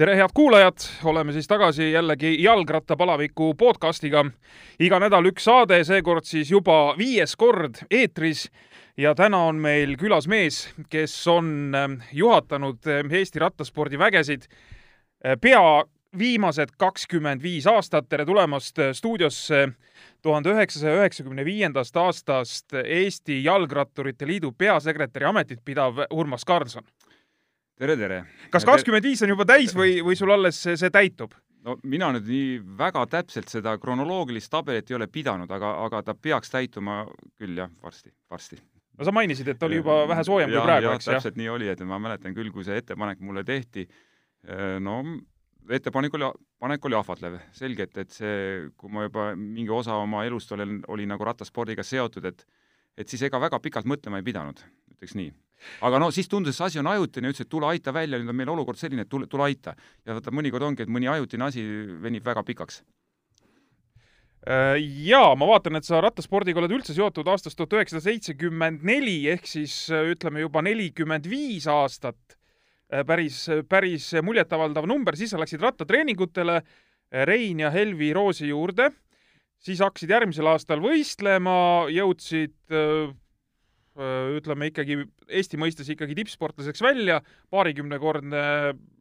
tere, head kuulajad, oleme siis tagasi jällegi jalgrattapalaviku podcastiga. iga nädal üks saade, seekord siis juba viies kord eetris ja täna on meil külas mees, kes on ähm, juhatanud ähm, Eesti rattaspordi vägesid äh, pea viimased kakskümmend viis aastat. tere tulemast äh, stuudiosse tuhande üheksasaja üheksakümne viiendast aastast Eesti Jalgratturite Liidu peasekretäri ametit pidav Urmas Karlsson tere, tere! kas kakskümmend viis on juba täis või, või sul alles see, see täitub? no mina nüüd nii väga täpselt seda kronoloogilist tabelit ei ole pidanud, aga, aga ta peaks täituma küll jah, varsti, varsti. no sa mainisid, et oli juba vähe soojem kui praegu, eks täpselt nii oli, et ma mäletan küll, kui see ettepanek mulle tehti, eh, no ettepanek oli, panek oli ahvatlev, selge, et, et see, kui ma juba mingi osa oma elust olen, oli nagu rattaspordiga seotud, et et siis ega väga pikalt mõtlema ei pidanud, ütleks nii aga no siis tundus, see asi on ajutine, ütles, et tule aita välja, nüüd on meil olukord selline, et tule, tule aita. ja vaata, mõnikord ongi, et mõni ajutine asi venib väga pikaks äh, jaa, ma vaatan, et sa rattaspordiga oled üldse seotud aastast tuhat üheksasada seitsekümmend neli ehk siis äh, ütleme juba nelikümmend viis aastat. Äh, päris, päris muljetavaldav number, siis sa läksid rattatreeningutele Rein ja Helvi Roosi juurde, siis hakkasid järgmisel aastal võistlema, jõudsid ütleme ikkagi Eesti mõistes ikkagi tippsportlaseks välja, paarikümnekordne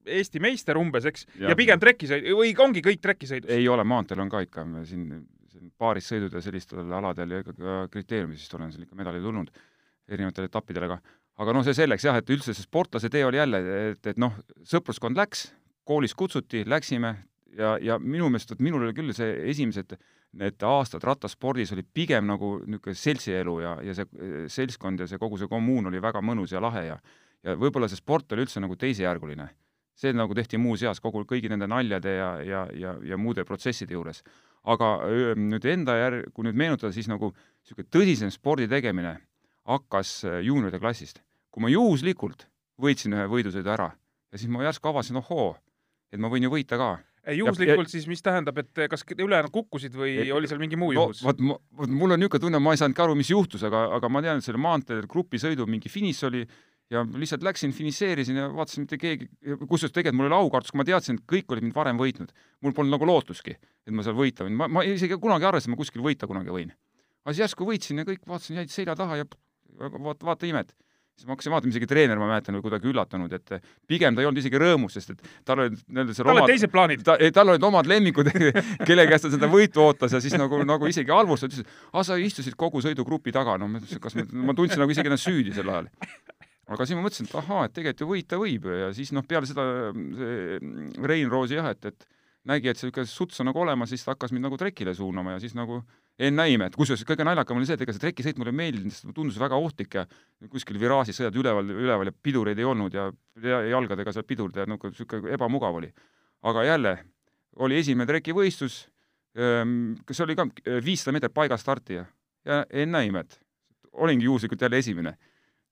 Eesti meister umbes, eks, ja pigem trekisõid või ongi kõik trekisõidus? ei ole, maanteel on ka ikka siin, siin paaris sõidud ja sellistel aladel ja ka kriteeriumidest olen seal ikka medali tulnud erinevatele etappidele ka. aga noh, see selleks jah, et üldse see sportlase tee oli jälle, et, et noh, sõpruskond läks, koolis kutsuti, läksime ja, ja minu meelest, et minul oli küll see esimesed need aastad rattaspordis oli pigem nagu niisugune seltsielu ja, ja see eh, seltskond ja see kogu see kommuun oli väga mõnus ja lahe ja ja võib-olla see sport oli üldse nagu teisejärguline. see nagu tehti muuseas kogu, kõigi nende naljade ja, ja, ja, ja muude protsesside juures. aga nüüd enda järg, kui nüüd meenutada, siis nagu niisugune tõsisem spordi tegemine hakkas äh, juunioride klassist. kui ma juhuslikult võitsin ühe võidusõidu ära ja siis ma järsku avastasin, ohoo, et ma võin ju võita ka juhuslikult ja, siis, mis tähendab, et kas ülejäänud kukkusid või et, oli seal mingi muu no, juhus? vot, vot mul on niisugune tunne, ma ei saanudki aru, mis juhtus, aga, aga ma tean, et selle maanteel grupisõidu mingi finiš oli ja lihtsalt läksin, finišeerisin ja vaatasin, mitte keegi, kusjuures tegelikult mul oli aukartus, kui ma teadsin, et kõik olid mind varem võitnud. mul polnud nagu lootuski, et ma seal võita võin, ma, ma isegi kunagi ei arvestanud, ma kuskil võita kunagi võin. aga siis järsku võitsin ja kõik vaatasin, jäid selja taha ja vaata, vaata imet siis ma hakkasin vaatama, isegi treener, ma mäletan, oli kuidagi üllatunud, et pigem ta ei olnud isegi rõõmus, sest et tal olid nii-öelda seal tal olid teised plaanid ta,. tal olid omad lemmikud kelle käest ta seda võitu ootas ja siis nagu, nagu isegi halvustas, ütles, et ah, sa istusid kogu sõidugrupi taga, no kas ma, ma tundsin nagu isegi ennast süüdi sel ajal aga siis ma mõtlesin, et ahaa, et tegelikult ju võita võib ja siis noh, peale seda see Rein Roosi jah, et, et nägi, et niisugune suts on nagu olemas, siis ta hakkas mind nagu trekile suunama ja siis nagu ennäime, et kusjuures kõige naljakam oli see, et ega see trekisõit mulle meeldinud, sest tundus väga ohtlik ja kuskil viraažis sõidad üleval, üleval ja pidureid ei olnud ja, ja jalgadega seal pidurda ja niisugune, niisugune ebamugav oli. aga jälle, oli esimene trekivõistlus, ehm, kas oli ka viissada meetrit paigast starti ja, ja ennäime, et olingi juhuslikult jälle esimene.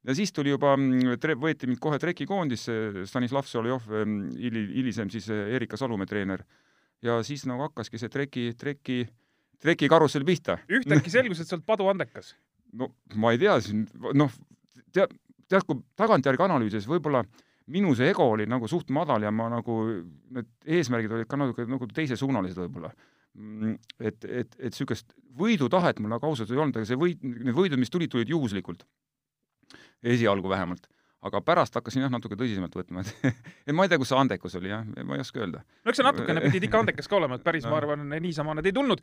ja siis tuli juba, mm, võeti mind kohe trekikoondisse, Stanislav Soljov, ehm, hilisem siis Erika Salumäe treener, ja siis nagu hakkaski see treki, treki, treki trekikarussell pihta. ühtäkki selgus, et sa oled paduandekas. no ma ei tea, siin noh, tead, tead, kui tagantjärgi analüüsides võib-olla minu see ego oli nagu suht madal ja ma nagu, need eesmärgid olid ka natuke nagu teisesuunalised võib-olla. Mm, et, et, et niisugust võidutahet mul nagu ausalt ei olnud, aga see võit, need võidud, mis tulid, tulid juhuslikult. esialgu vähemalt aga pärast hakkasin jah, natuke tõsisemalt võtma, et ma ei tea, kus see andekus oli jah, ma ei oska öelda. no eks sa natukene pidid ikka andekas ka olema, et päris no. ma arvan, niisama nad ei tulnud.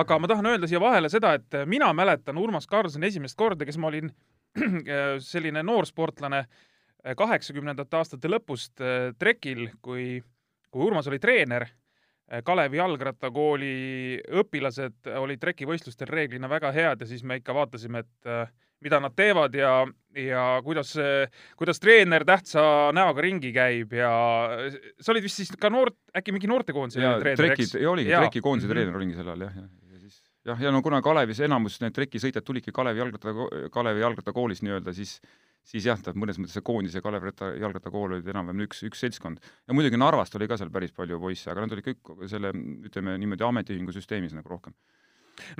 aga ma tahan öelda siia vahele seda, et mina mäletan Urmas Karlsoni esimest korda, kes ma olin selline noorsportlane kaheksakümnendate aastate lõpust äh, trekil, kui, kui Urmas oli treener Kalevi jalgrattakooli õpilased olid trekivõistlustel reeglina väga head ja siis me ikka vaatasime, et äh, mida nad teevad ja, ja kuidas, kuidas treener tähtsa näoga ringi käib ja sa olid vist siis ka noort, äkki mingi noortekoondise treener, eks? oligi, trekikoondise treener mhm. olingi sel ajal, jah, jah. ja siis jah, ja no kuna Kalevis enamus need trekisõitjad tulidki Kalevi jalgratta, Kalevi jalgrattakoolist nii-öelda, siis siis jah, ta mõnes mõttes see koondis ja Kalev jalgrattakool olid enam-vähem üks, üks seltskond. ja muidugi Narvast oli ka seal päris palju poisse, aga nad olid kõik selle, ütleme niimoodi, ametiühingu süsteemis nagu rohkem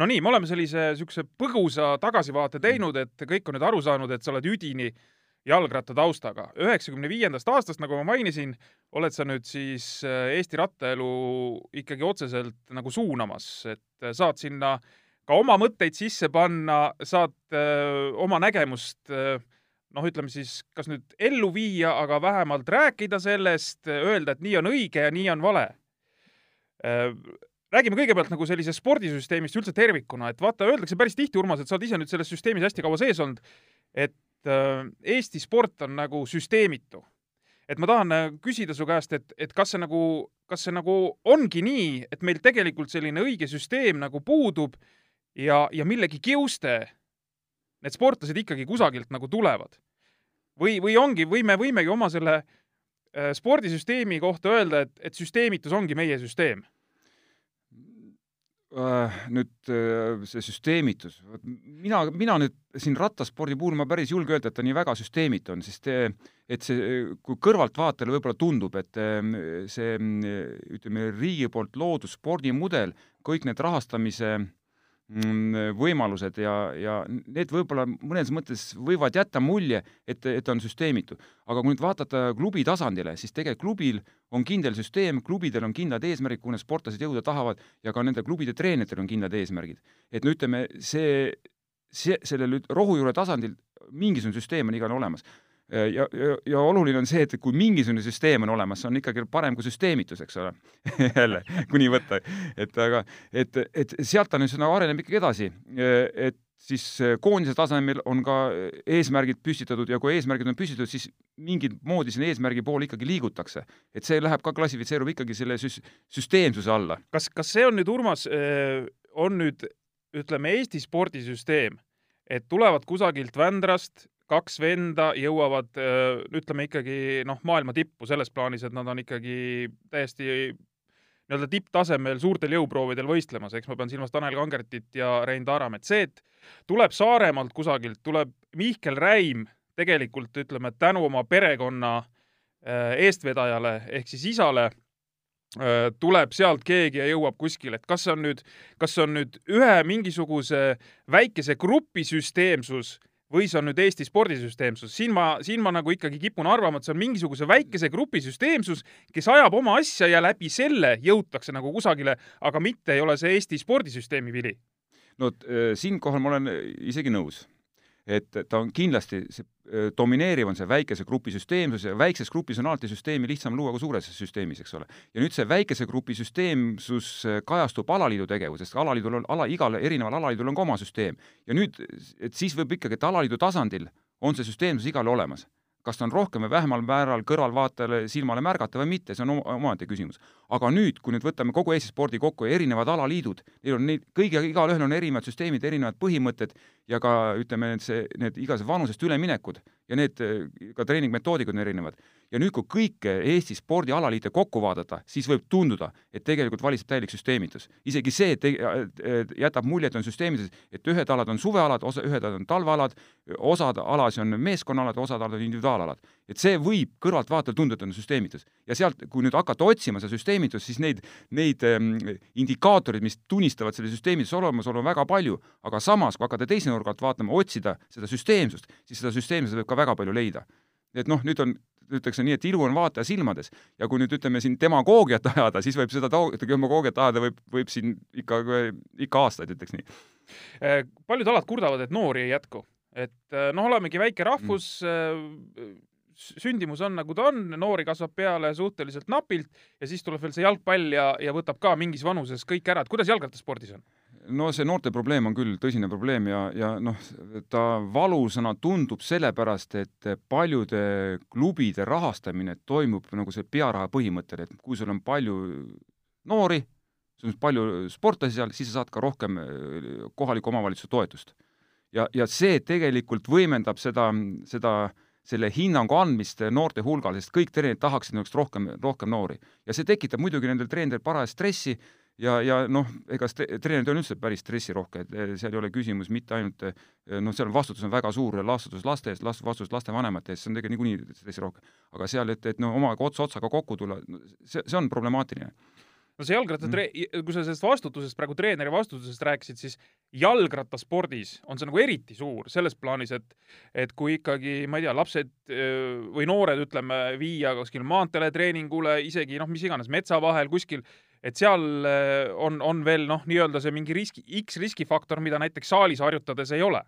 no nii, me oleme sellise niisuguse põgusa tagasivaate teinud, et kõik on nüüd aru saanud, et sa oled üdini jalgrattataustaga. üheksakümne viiendast aastast, nagu ma mainisin, oled sa nüüd siis äh, Eesti rattaelu ikkagi otseselt nagu suunamas, et saad sinna ka oma mõtteid sisse panna, saad öö, oma nägemust öö, noh, ütleme siis, kas nüüd ellu viia, aga vähemalt rääkida sellest, öelda, et nii on õige ja nii on vale. Räägime kõigepealt nagu sellisest spordisüsteemist üldse tervikuna, et vaata, öeldakse päris tihti, Urmas, et sa oled ise nüüd selles süsteemis hästi kaua sees olnud, et Eesti sport on nagu süsteemitu. et ma tahan küsida su käest, et, et kas see nagu, kas see nagu ongi nii, et meil tegelikult selline õige süsteem nagu puudub ja, ja millegi kiuste need sportlased ikkagi kusagilt nagu tulevad või, või ongi, või me võimegi oma selle äh, spordisüsteemi kohta öelda, et, et süsteemitus ongi meie süsteem? Äh, nüüd äh, see süsteemitus, mina, mina nüüd siin rattaspordi puhul ma päris julge öelda, et ta nii väga süsteemitu on, sest et see, kui kõrvaltvaatajale võib-olla tundub, et see ütleme, riigi poolt loodud spordimudel, kõik need rahastamise äh, Mm, võimalused ja, ja need võib-olla mõnes mõttes võivad jätta mulje, et, et on süsteemitu. aga kui nüüd vaadata klubi tasandile, siis tegelikult klubil on kindel süsteem, klubidel on kindlad eesmärgid, kuhu need sportlased jõuda tahavad ja ka nende klubide treeneritel on kindlad eesmärgid. et no ütleme, see, see, sellel rohujuure tasandil mingisugune süsteem on igal olemas ja, ja, ja oluline on see, et kui mingisugune süsteem on olemas, see on ikkagi parem kui süsteemitus, eks ole jälle, kui nii võtta. et aga, et, et sealt ta nüüd nagu areneb ikkagi edasi. Äh, et siis äh, koondise tasemel on ka eesmärgid püstitatud ja kui eesmärgid on püstitatud, siis mingit moodi sinna eesmärgi poole ikkagi liigutakse. et see läheb ka, klassifitseerub ikkagi selle süs-, süsteemsuse alla. kas, kas see on nüüd, Urmas, on nüüd ütleme, Eesti spordisüsteem, et tulevad kusagilt Vändrast kaks venda jõuavad, ütleme ikkagi noh, maailma tippu selles plaanis, et nad on ikkagi täiesti nii-öelda tipptasemel suurtel jõuproovidel võistlemas, eks ma pean silmas Tanel Kangertit ja Rein Taaramet. see, et tuleb Saaremaalt kusagilt, tuleb Mihkel Räim tegelikult ütleme, tänu oma perekonna eestvedajale ehk siis isale tuleb sealt keegi ja jõuab kuskile, et kas see on nüüd, kas see on nüüd ühe mingisuguse väikese grupi süsteemsus või see on nüüd Eesti spordisüsteemsus, siin ma, siin ma nagu ikkagi kipun arvama, et see on mingisuguse väikese grupi süsteemsus, kes ajab oma asja ja läbi selle jõutakse nagu kusagile, aga mitte ei ole see Eesti spordisüsteemi vili. no äh, siinkohal ma olen isegi nõus et ta on kindlasti, see domineeriv on see väikese grupi süsteemsus ja väikses grupis on alati süsteemi lihtsam luua kui suures süsteemis, eks ole. ja nüüd see väikese grupi süsteemsus kajastub alaliidu tegevuses, alaliidul on, ala, igal erineval alaliidul on ka oma süsteem. ja nüüd, et siis võib ikkagi, et alaliidu tasandil on see süsteemsus igal olemas kas ta on rohkem või vähemal määral kõrvalvaatajale silmale märgata või mitte, see on omaette küsimus. aga nüüd, kui nüüd võtame kogu Eesti spordi kokku ja erinevad alaliidud, neil on neid, kõigi, igalühel on erinevad süsteemid, erinevad põhimõtted ja ka ütleme, see, need igasugused vanusest üleminekud ja need ka treeningmetoodikud on erinevad ja nüüd, kui kõike Eesti spordialaliite kokku vaadata, siis võib tunduda, et tegelikult valitseb täielik süsteemitus. isegi see te, jätab mulje, et on süsteemitus, et ühed alad on suvealad, osa, ühed alad on talvealad, osad alasi on meeskonnaalad, osad alad on individuaalalad. et see võib kõrvaltvaatajal tunduda, et on süsteemitus. ja sealt, kui nüüd hakata otsima seda süsteemitust, siis neid, neid ähm, indikaatoreid, mis tunnistavad selle süsteemituse olemasolu, on väga palju, aga samas, kui hakata teise nurga alt vaatama, otsida seda süsteemsust, siis seda süsteemsust võib ka väga palju leida et noh, nüüd on ütleks nii, et ilu on vaataja silmades ja kui nüüd ütleme siin demagoogiat ajada, siis võib seda demagoogiat ajada võib, võib siin ikka, ikka aastaid, ütleks nii. Äh, paljud alad kurdavad, et noori ei jätku, et äh, noh, olemegi väike rahvus mm., sündimus on nagu ta on, noori kasvab peale suhteliselt napilt ja siis tuleb veel see jalgpall ja, ja võtab ka mingis vanuses kõik ära, et kuidas jalgrattaspordis on? No see noorte probleem on küll tõsine probleem ja, ja noh, ta valusana tundub sellepärast, et paljude klubide rahastamine toimub nagu see pearaha põhimõttel, et kui sul on palju noori, sul on palju sportlasi seal, siis sa saad ka rohkem eh, kohaliku omavalitsuse toetust. ja, ja see tegelikult võimendab seda, seda selle hinnangu andmist noorte hulgal, sest kõik treenerid tahaksid, oleks rohkem, rohkem noori. ja see tekitab muidugi nendel treeneritel parajast stressi ja, ja noh, ega treenertöö on üldse päris stressirohke, et eh, seal ei ole küsimus mitte ainult eh, noh, seal vastutus on väga suur, vastutus laste eest, vastutus lastevanemate eest, see on tegelikult niikuinii stressirohke. aga seal, et, et no omaga ots otsaga kokku tulla, see, see on problemaatiline no see jalgrattatree- mm., kui sa sellest vastutusest praegu treeneri vastutusest rääkisid, siis jalgrattaspordis on see nagu eriti suur selles plaanis, et et kui ikkagi, ma ei tea, lapsed või noored, ütleme, viia kuskil maanteele treeningule, isegi noh, mis iganes, metsa vahel kuskil, et seal on, on veel noh, nii-öelda see mingi riski, X riskifaktor, mida näiteks saalis harjutades ei ole.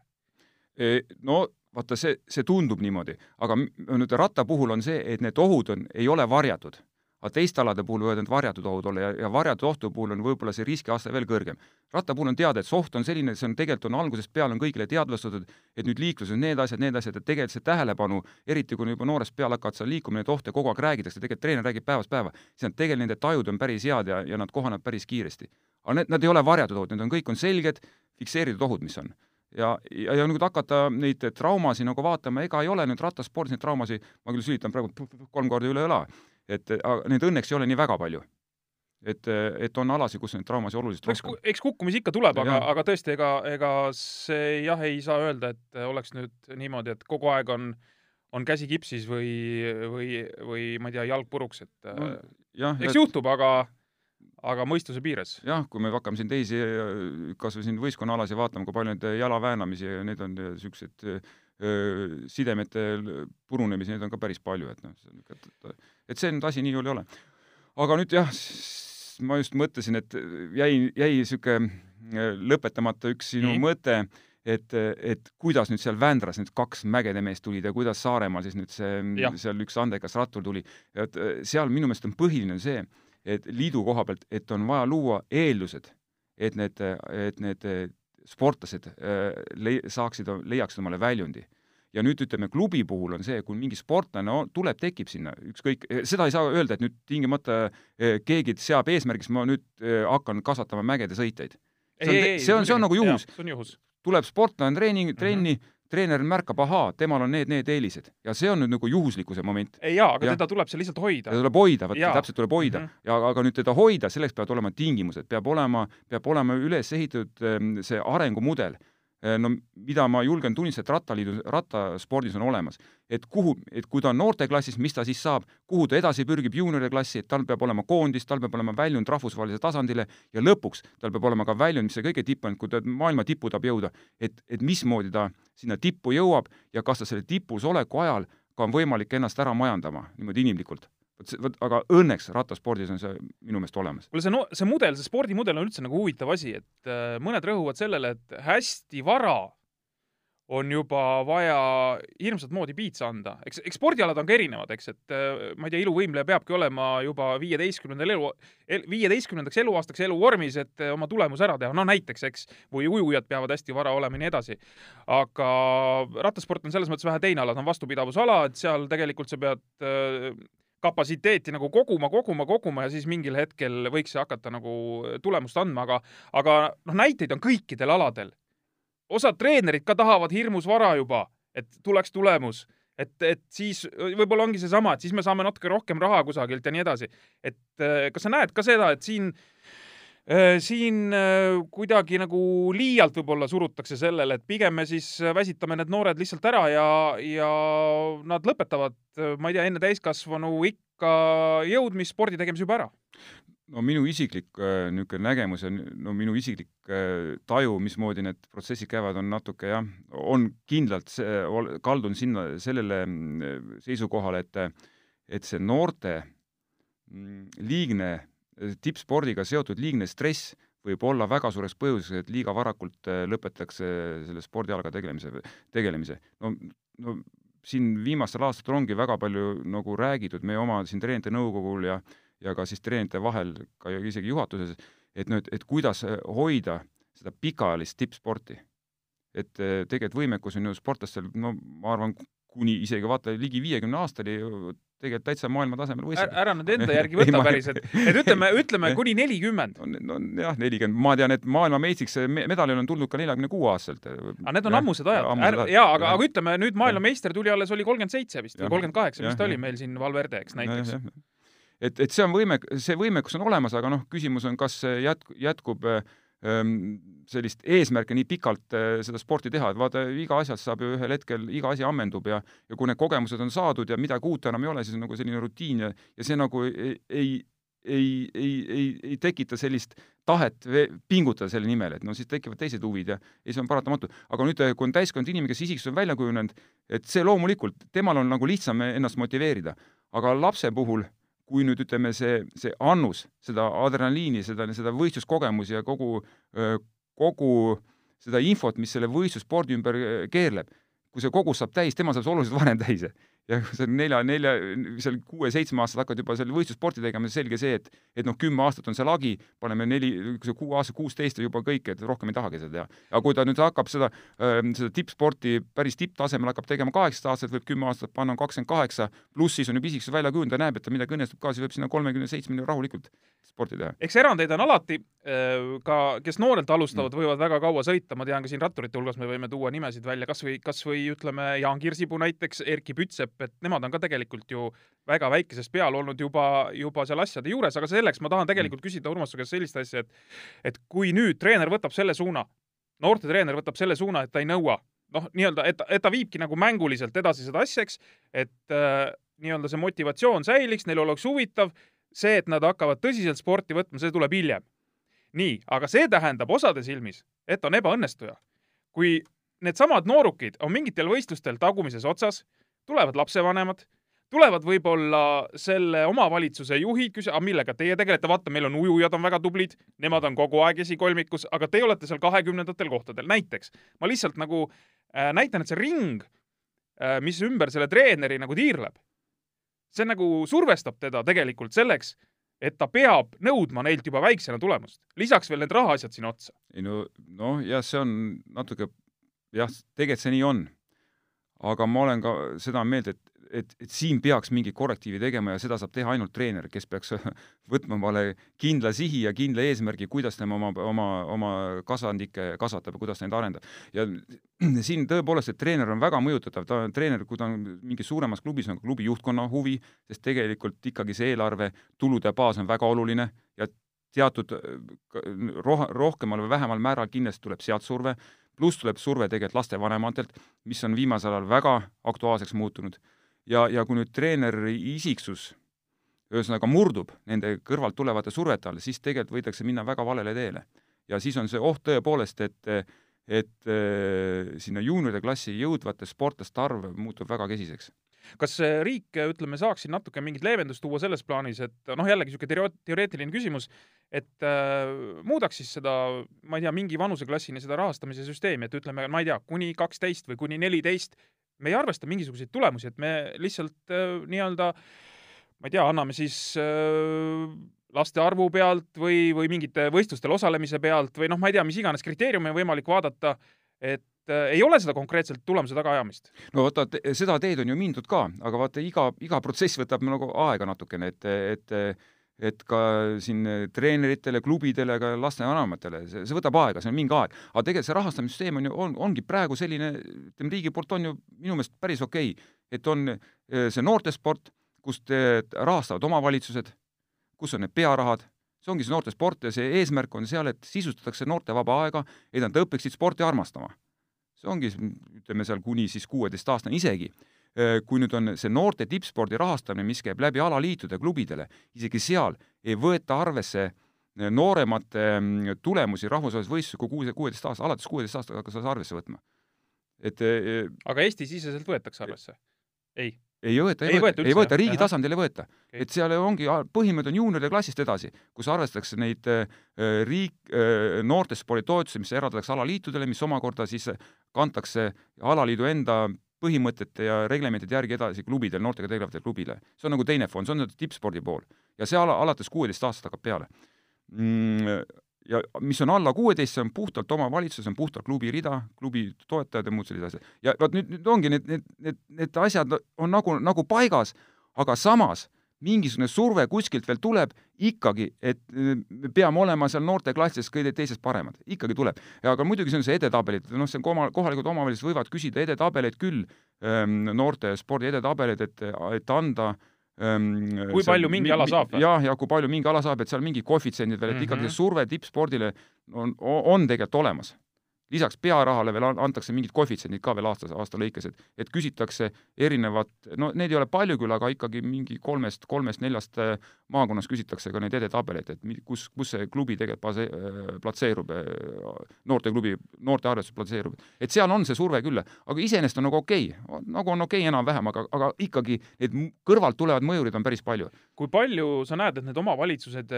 E, no vaata, see, see tundub niimoodi, aga nüüd ratta puhul on see, et need ohud on, ei ole varjatud aga teiste alade puhul võivad need varjatud ohud olla ja, ja varjatud ohtu puhul on võib-olla see riskiaste veel kõrgem. ratta puhul on teada, et see oht on selline, see on tegelikult on algusest peale on kõigile teadvustatud, et nüüd liikluses need asjad, need asjad, et tegelikult see tähelepanu, eriti kui juba noorest peale hakkavad seal liikuma, neid ohte kogu aeg räägitakse, tegelikult treener räägib päevast päeva, siis nad tegelikult, nende tajud on päris head ja, ja nad kohanevad päris kiiresti. aga need, nad ei ole varjatud ohud, need on, kõik on selged, fikseeritud ohud, mis on ja, ja, ja nüüd hakata neid traumasid nagu vaatama, ega ei ole nüüd rattaspordis neid traumasid, ma küll sülitan praegu kolm korda üle õla, et neid õnneks ei ole nii väga palju. et, et on alasid, kus neid traumasid oluliselt eks, rohkem. eks kukkumisi ikka tuleb, aga, aga tõesti, ega, ega see jah, ei saa öelda, et oleks nüüd niimoodi, et kogu aeg on on käsi kipsis või, või, või ma ei tea, jalg puruks, et no, jah, eks et... juhtub, aga aga mõistuse piires. jah, kui me hakkame siin teisi, kas või siin võistkonnaalasid vaatama, kui palju neid jala väänamisi ja neid on niisuguseid sidemete purunemisi, neid on ka päris palju, et noh, et, et see nüüd asi nii hull ei ole. aga nüüd jah, ma just mõtlesin, et jäi, jäi niisugune lõpetamata üks sinu nii. mõte, et, et kuidas nüüd seal Vändras need kaks mägede meest tulid ja kuidas Saaremaal siis nüüd see, seal üks andekas rattur tuli. et seal minu meelest on põhiline see, et liidu koha pealt, et on vaja luua eeldused, et need, et need sportlased äh, lei-, saaksid, leiaksid omale väljundi. ja nüüd ütleme, klubi puhul on see, kui mingi sportlane on, tuleb, tekib sinna, ükskõik, seda ei saa öelda, et nüüd tingimata äh, keegi seab eesmärgiks, ma nüüd äh, hakkan kasvatama mägede on, see on, see on nagu juhus. tuleb sportlane treening, trenni mm, -hmm treener märkab, ahaa, temal on need, need eelised ja see on nüüd nagu juhuslikkuse moment. jaa, aga ja. teda tuleb seal lihtsalt hoida. teda tuleb hoida, vot täpselt tuleb hoida mm. -hmm. ja aga nüüd teda hoida, selleks peavad olema tingimused, peab olema, peab olema üles ehitatud ehm, see arengumudel no mida ma julgen tunnistada, et rattaliidu, rattaspordis on olemas. et kuhu, et kui ta on noorteklassis, mis ta siis saab, kuhu ta edasi pürgib juuniori klassi, et tal peab olema koondis, tal peab olema väljund rahvusvahelisele tasandile ja lõpuks tal peab olema ka väljund, mis see kõige tipp on, kui ta maailma tippu tahab jõuda, et, et mismoodi ta sinna tippu jõuab ja kas ta selle tipus oleku ajal ka on võimalik ennast ära majandama niimoodi inimlikult vot see, vot aga õnneks rattaspordis on see minu meelest olemas. kuule, see no-, see mudel, see spordimudel on üldse nagu huvitav asi, et äh, mõned rõhuvad sellele, et hästi vara on juba vaja hirmsat moodi piitsa anda. eks, eks spordialad on ka erinevad, eks, et äh, ma ei tea, iluvõimleja peabki olema juba viieteistkümnendal elu, viieteistkümnendaks eluaastaks eluvormis, et äh, oma tulemus ära teha, no näiteks, eks, või ujujad peavad hästi vara olema ja nii edasi. aga rattasport on selles mõttes vähe teine ala, ta on vastupidavusala, et seal tegelikult sa pead äh, kapatsiteeti nagu koguma, koguma, koguma ja siis mingil hetkel võiks see hakata nagu tulemust andma, aga, aga noh, näiteid on kõikidel aladel. osad treenerid ka tahavad hirmus vara juba, et tuleks tulemus, et, et siis võib-olla ongi seesama, et siis me saame natuke rohkem raha kusagilt ja nii edasi. et kas sa näed ka seda, et siin äh, Äh, siin äh, kuidagi nagu liialt võib-olla surutakse sellele, et pigem me siis väsitame need noored lihtsalt ära ja, ja nad lõpetavad, äh, ma ei tea, enne täiskasvanu ikka jõudmist spordi tegemise juba ära. No minu isiklik niisugune nägemus ja no minu isiklik taju, mismoodi need protsessid käivad, on natuke jah, on kindlalt kaldun sinna, sellele mm, seisukohale, et et see noorte mm, liigne tippspordiga seotud liigne stress võib olla väga suureks põhjuseks, et liiga varakult äh, lõpetatakse selle spordialaga tegelemise, tegelemise. no, no siin viimastel aastatel ongi väga palju nagu räägitud meie oma siin treenerite nõukogul ja ja ka siis treenerite vahel, ka isegi juhatuses, et noh, et, kuidas hoida seda pikaajalist tippsporti. et äh, tegelikult võimekus on ju sportlastel, no ma arvan, kuni isegi vaata ligi viiekümne aastani tegelikult täitsa maailma tasemel võistleb. ära nüüd enda järgi võta päris, et, et ütleme, ütleme kuni nelikümmend. no jah, nelikümmend, ma tean, et maailmameistriks medalil on tulnud ka neljakümne kuue aastaselt. aga need on ammused ajad. jaa, aga, aga ütleme nüüd maailmameister tuli alles, oli kolmkümmend seitse vist või kolmkümmend kaheksa, mis ta oli meil siin Valverde, eks näiteks. et, et see on võime, see võimekus on olemas, aga noh, küsimus on, kas jätk-, jätkub äh, sellist eesmärke nii pikalt seda sporti teha, et vaata, iga asjast saab ju ühel hetkel, iga asi ammendub ja ja kui need kogemused on saadud ja midagi uut enam ei ole, siis on nagu selline rutiin ja, ja see nagu ei, ei ei, ei, ei, ei tekita sellist tahet pingutada selle nimel, et no siis tekivad teised huvid ja, ja see on paratamatu. aga nüüd, kui on täiskond inimene, kes isiksus on välja kujunenud, et see loomulikult, temal on nagu lihtsam ennast motiveerida. aga lapse puhul, kui nüüd ütleme, see, see annus, seda adrenaliini, seda, seda võistluskogemusi ja kogu, kogu seda infot, mis selle võistlusspordi ümber keerleb, kui see kogus saab täis, tema saab oluliselt varem täis ja sa nelja, nelja, seal kuue-seitsme aastaselt hakkad juba seal võistlussporti tegema, selge see, et et noh, kümme aastat on see lagi, paneme neli, kui see kuu aasta, kuusteist on juba kõik, et rohkem ei tahagi seda teha. aga kui ta nüüd hakkab seda, seda tippsporti päris tipptasemel hakkab tegema kaheksateist aastat, võib kümme aastat panna, on kakskümmend kaheksa, pluss siis on juba isiksus välja kujunenud, ta näeb, et ta midagi õnnestub ka, siis võib sinna kolmekümne seitsmeni rahulikult sporti teha. eks erandeid on alati, ka kes noorelt alustavad, mm. võivad väga kaua sõita, ma tean ka siin ratturite hulgas me võime tuua nimesid välja, kas või, kas või ütleme, Jaan Kirsipuu näiteks, Erkki Pütsepp, et nemad on ka tegelikult ju väga väikesest peale olnud juba, juba seal asjade juures, aga selleks ma tahan tegelikult küsida Urmas su käest sellist asja, et et kui nüüd treener võtab selle suuna, noortetreener võtab selle suuna, et ta ei nõua, noh, nii-öelda, et, et ta viibki nagu mänguliselt edasi seda asja, eks, et äh, nii-öelda see motivatsioon säiliks, neil oleks huvitav, see, et nad hakkavad tõsiselt sporti võtma, see tuleb hiljem. nii, aga see tähendab osade silmis, et on ebaõnnestuja. kui needsamad noorukid on mingitel võistlustel tagumises otsas, tulevad lapsevanemad, tulevad võib-olla selle omavalitsuse juhid, küsi-, aga millega teie tegelete, vaata, meil on ujujad on väga tublid, nemad on kogu aeg esikolmikus, aga teie olete seal kahekümnendatel kohtadel, näiteks. ma lihtsalt nagu äh, näitan, et see ring äh,, mis ümber selle treeneri nagu tiirleb, see nagu survestab teda tegelikult selleks, et ta peab nõudma neilt juba väiksena tulemust. lisaks veel need rahaasjad sinna otsa. ei no, noh, jah, see on natuke, jah, tegelikult see nii on aga ma olen ka seda meelt, et, et, et siin peaks mingi korrektiivi tegema ja seda saab teha ainult treener, kes peaks võtma omale kindla sihi ja kindla eesmärgi, kuidas tema oma, oma, oma kasvandikke kasvatab ja kuidas neid arendab. ja siin tõepoolest, et treener on väga mõjutatav, ta on treener, kui ta on mingis suuremas klubis, on klubi juhtkonna huvi, sest tegelikult ikkagi see eelarve, tulude baas on väga oluline ja teatud roh-, rohkemal või vähemal määral kindlasti tuleb sealt surve, pluss tuleb surve tegelikult lastevanematelt, mis on viimasel ajal väga aktuaalseks muutunud. ja, ja kui nüüd treeneri isiksus ühesõnaga murdub nende kõrvalt tulevate survete all, siis tegelikult võidakse minna väga valele teele. ja siis on see oht tõepoolest, et et äh, sinna juunioride klassi jõudvate sportlaste arv muutub väga kesiseks kas riik, ütleme, saaks siin natuke mingit leevendust tuua selles plaanis, et noh, jällegi niisugune teoreetiline küsimus, et äh, muudaks siis seda, ma ei tea, mingi vanuseklassini seda rahastamise süsteemi, et ütleme, ma ei tea, kuni kaksteist või kuni neliteist, me ei arvesta mingisuguseid tulemusi, et me lihtsalt äh, nii-öelda ma ei tea, anname siis äh, laste arvu pealt või, või mingite võistlustel osalemise pealt või noh, ma ei tea, mis iganes kriteeriume on võimalik vaadata, et äh, ei ole seda konkreetselt tulemuse tagaajamist. no vaata, seda teed on ju mindud ka, aga vaata, iga, iga protsess võtab nagu aega natukene, et, et et ka siin treeneritele, klubidele, ka lastevanematele, see, see võtab aega, see on mingi aeg. aga tegelikult see rahastamissüsteem on ju, on, ongi praegu selline, ütleme, riigi poolt on ju minu meelest päris okei okay., et on äh, see noortesport, kust äh, rahastavad omavalitsused, kus on need pearahad, see ongi see noortesport ja see eesmärk on seal, et sisustatakse noorte vaba aega, et nad õpiksid sporti armastama. See ongi, ütleme seal kuni siis kuueteistaastane isegi. kui nüüd on see noorte tippspordi rahastamine, mis käib läbi alaliitude klubidele, isegi seal ei võeta arvesse nooremate mm, tulemusi rahvusvahelises võistluses kui kuue, kuueteist aasta, alates kuueteist aastast hakkas arvesse võtma. et aga Eesti-siseselt võetakse arvesse? ei ei võeta, ei, ei võeta, ei võeta, riigi tasandil ei võeta. Et seal ongi, põhimõte on juunioride klassist edasi, kus arvestatakse neid äh, riik äh,, noortesporditoetusi, mis eraldatakse alaliitudele, mis omakorda siis kantakse alaliidu enda põhimõtete ja reglementide järgi edasi klubidele, noortega tegelevatele klubile. see on nagu teine fond, see on tippspordi pool. ja see ala, alates kuueteist aastast hakkab peale. Mm, ja mis on alla kuueteist, see on puhtalt omavalitsus, see on puhtalt klubi rida, klubi toetajad ja muud sellised asjad. ja vot nüüd, nüüd ongi need, need, need, need asjad on nagu, nagu paigas, aga samas mingisugune surve kuskilt veel tuleb ikkagi, et me peame olema seal noorteklassis kõige teisest paremad, ikkagi tuleb. aga muidugi see on see edetabelid, noh, see on oma, kohalikud omavalitsused võivad küsida edetabeleid küll, ähm, noorte spordi edetabeleid, et, et anda äh, Ehm, kui palju mingi ala saab? jah, ja kui palju mingi ala saab, et seal mingid koefitsiendid veel, et mm -hmm. ikkagi see surve tippspordile on, on tegelikult olemas. Lisaks pearahale veel antakse mingid koefitsiendid ka veel aasta, aasta lõikes, et, et küsitakse erinevat, no need ei ole palju küll, aga ikkagi mingi kolmest, kolmest-neljast äh, maakonnas küsitakse ka neid edetabeleid, et kus, kus see klubi tegelikult base-, äh, platseerub, noorteklubi, noortearvestus platseerub. et seal on see surve küll, aga iseenesest on nagu okei okay., nagu on okei okay enam-vähem, aga, aga ikkagi need kõrvalt tulevad mõjurid on päris palju. kui palju sa näed, et need omavalitsused,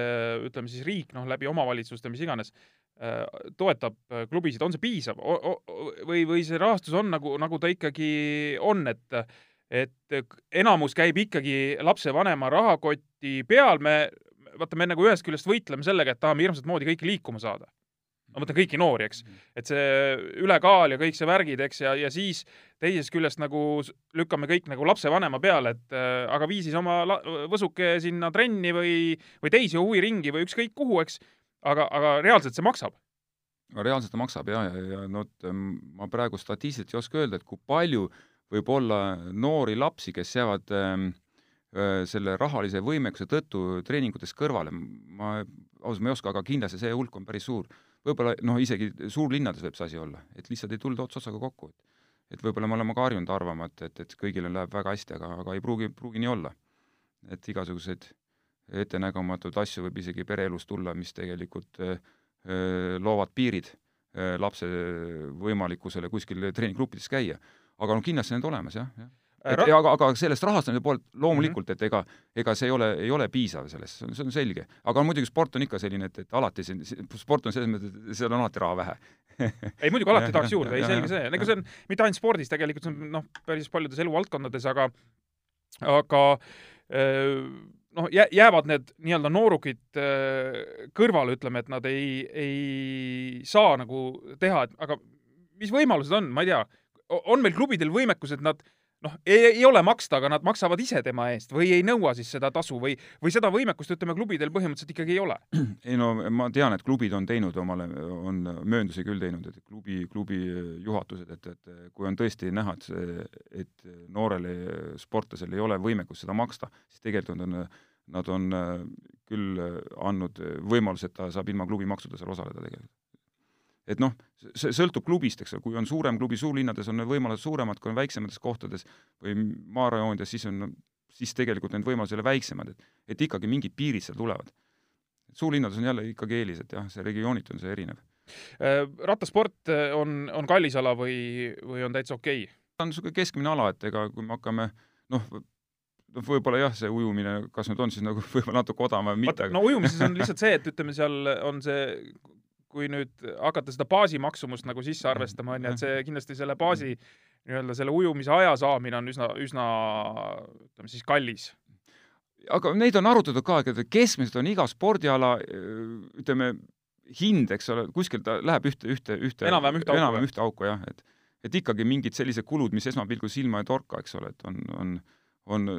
ütleme siis riik, noh, läbi omavalitsuste, mis iganes, Äh, toetab äh, klubisid, on see piisav või, või see rahastus on nagu, nagu ta ikkagi on, et et enamus käib ikkagi lapsevanema rahakoti peal, me, vaata, me nagu ühest küljest võitleme sellega, et tahame hirmsat moodi kõiki liikuma saada. ma mõtlen kõiki noori, eks, mhm. et see ülekaal ja kõik see värgid, eks, ja, ja siis teisest küljest nagu lükkame kõik nagu lapsevanema peale, et äh, aga vii siis oma võsuke sinna trenni või, või teisi huviringi või ükskõik kuhu, eks aga, aga reaalselt see maksab? No reaalselt ta maksab ja, ja, ja no ma praegu statistiliselt ei oska öelda, et kui palju võib olla noori lapsi, kes jäävad ähm, äh, selle rahalise võimekuse tõttu treeningutest kõrvale, ma ausalt ma ei oska, aga kindlasti see hulk on päris suur. võib-olla noh, isegi suurlinnades võib see asi olla, et lihtsalt ei tulda ots otsaga kokku. et võib-olla me oleme ka harjunud arvama, et, et, et kõigile läheb väga hästi, aga, aga ei pruugi, pruugi nii olla. et igasuguseid ettenägematuid asju võib isegi pereelus tulla, mis tegelikult äh, loovad piirid äh, lapse võimalikkusele kuskil treeninggruppides käia. aga no kindlasti need olemas jah, jah et ja, aga, aga sellest rahastamise poolt loomulikult, mhm. et ega, ega see ei ole, ei ole piisav sellest, see on selge. aga muidugi sport on ikka selline, et, et alati siin, sport on selles mõttes, et seal on alati raha vähe ei muidugi alati tahaks juurde, ei selge see, ega see on mitte ainult spordis, tegelikult see on noh, päris paljudes eluvaldkondades, aga aga äh, noh, jäävad need nii-öelda noorukid äh, kõrvale, ütleme, et nad ei, ei saa nagu teha, et aga mis võimalused on, ma ei tea, on meil klubidel võimekus, et nad noh, ei ole maksta, aga nad maksavad ise tema eest või ei nõua siis seda tasu või, või seda võimekust, ütleme, klubidel põhimõtteliselt ikkagi ei ole? ei no ma tean, et klubid on teinud omale, on mööndusi küll teinud, et klubi, klubi juhatused, et, et kui on tõesti näha, et see, et noorele sportlasele ei ole võimekust seda maksta, siis tegelikult on nad on küll andnud võimaluse, et ta saab ilma klubimaksudel seal osaleda tegelikult et noh, see sõltub klubist, eks ole, kui on suurem klubi, suurlinnades on need võimalused suuremad, kui on väiksemates kohtades või maarajoonides, siis on, siis tegelikult need võimalused ei ole väiksemad, et et ikkagi mingid piirid seal tulevad. suurlinnades on jälle ikkagi eelis, et jah, see regiooniti on see erinev. Äh, rattasport äh, on, on kallis ala või, või on täitsa okei okay.? ta on niisugune keskmine ala, et ega kui me hakkame noh, noh, võib-olla jah, see ujumine, kas nüüd on siis nagu võib-olla natuke odavam või mitte. no ujumises on lihtsalt see, et ütleme, seal on see kui nüüd hakata seda baasimaksumust nagu sisse mm. arvestama, on ju, et see kindlasti selle baasi nii-öelda selle ujumise aja saamine on üsna, üsna ütleme siis kallis. aga neid on arutatud ka, et keskmiselt on iga spordiala ütleme, hind, eks ole, kuskilt ta läheb ühte, ühte, ühte enam-vähem ühte enam ühte auku jah, et et ikkagi mingid sellised kulud, mis esmapilgul silma ei torka, eks ole, et on, on, on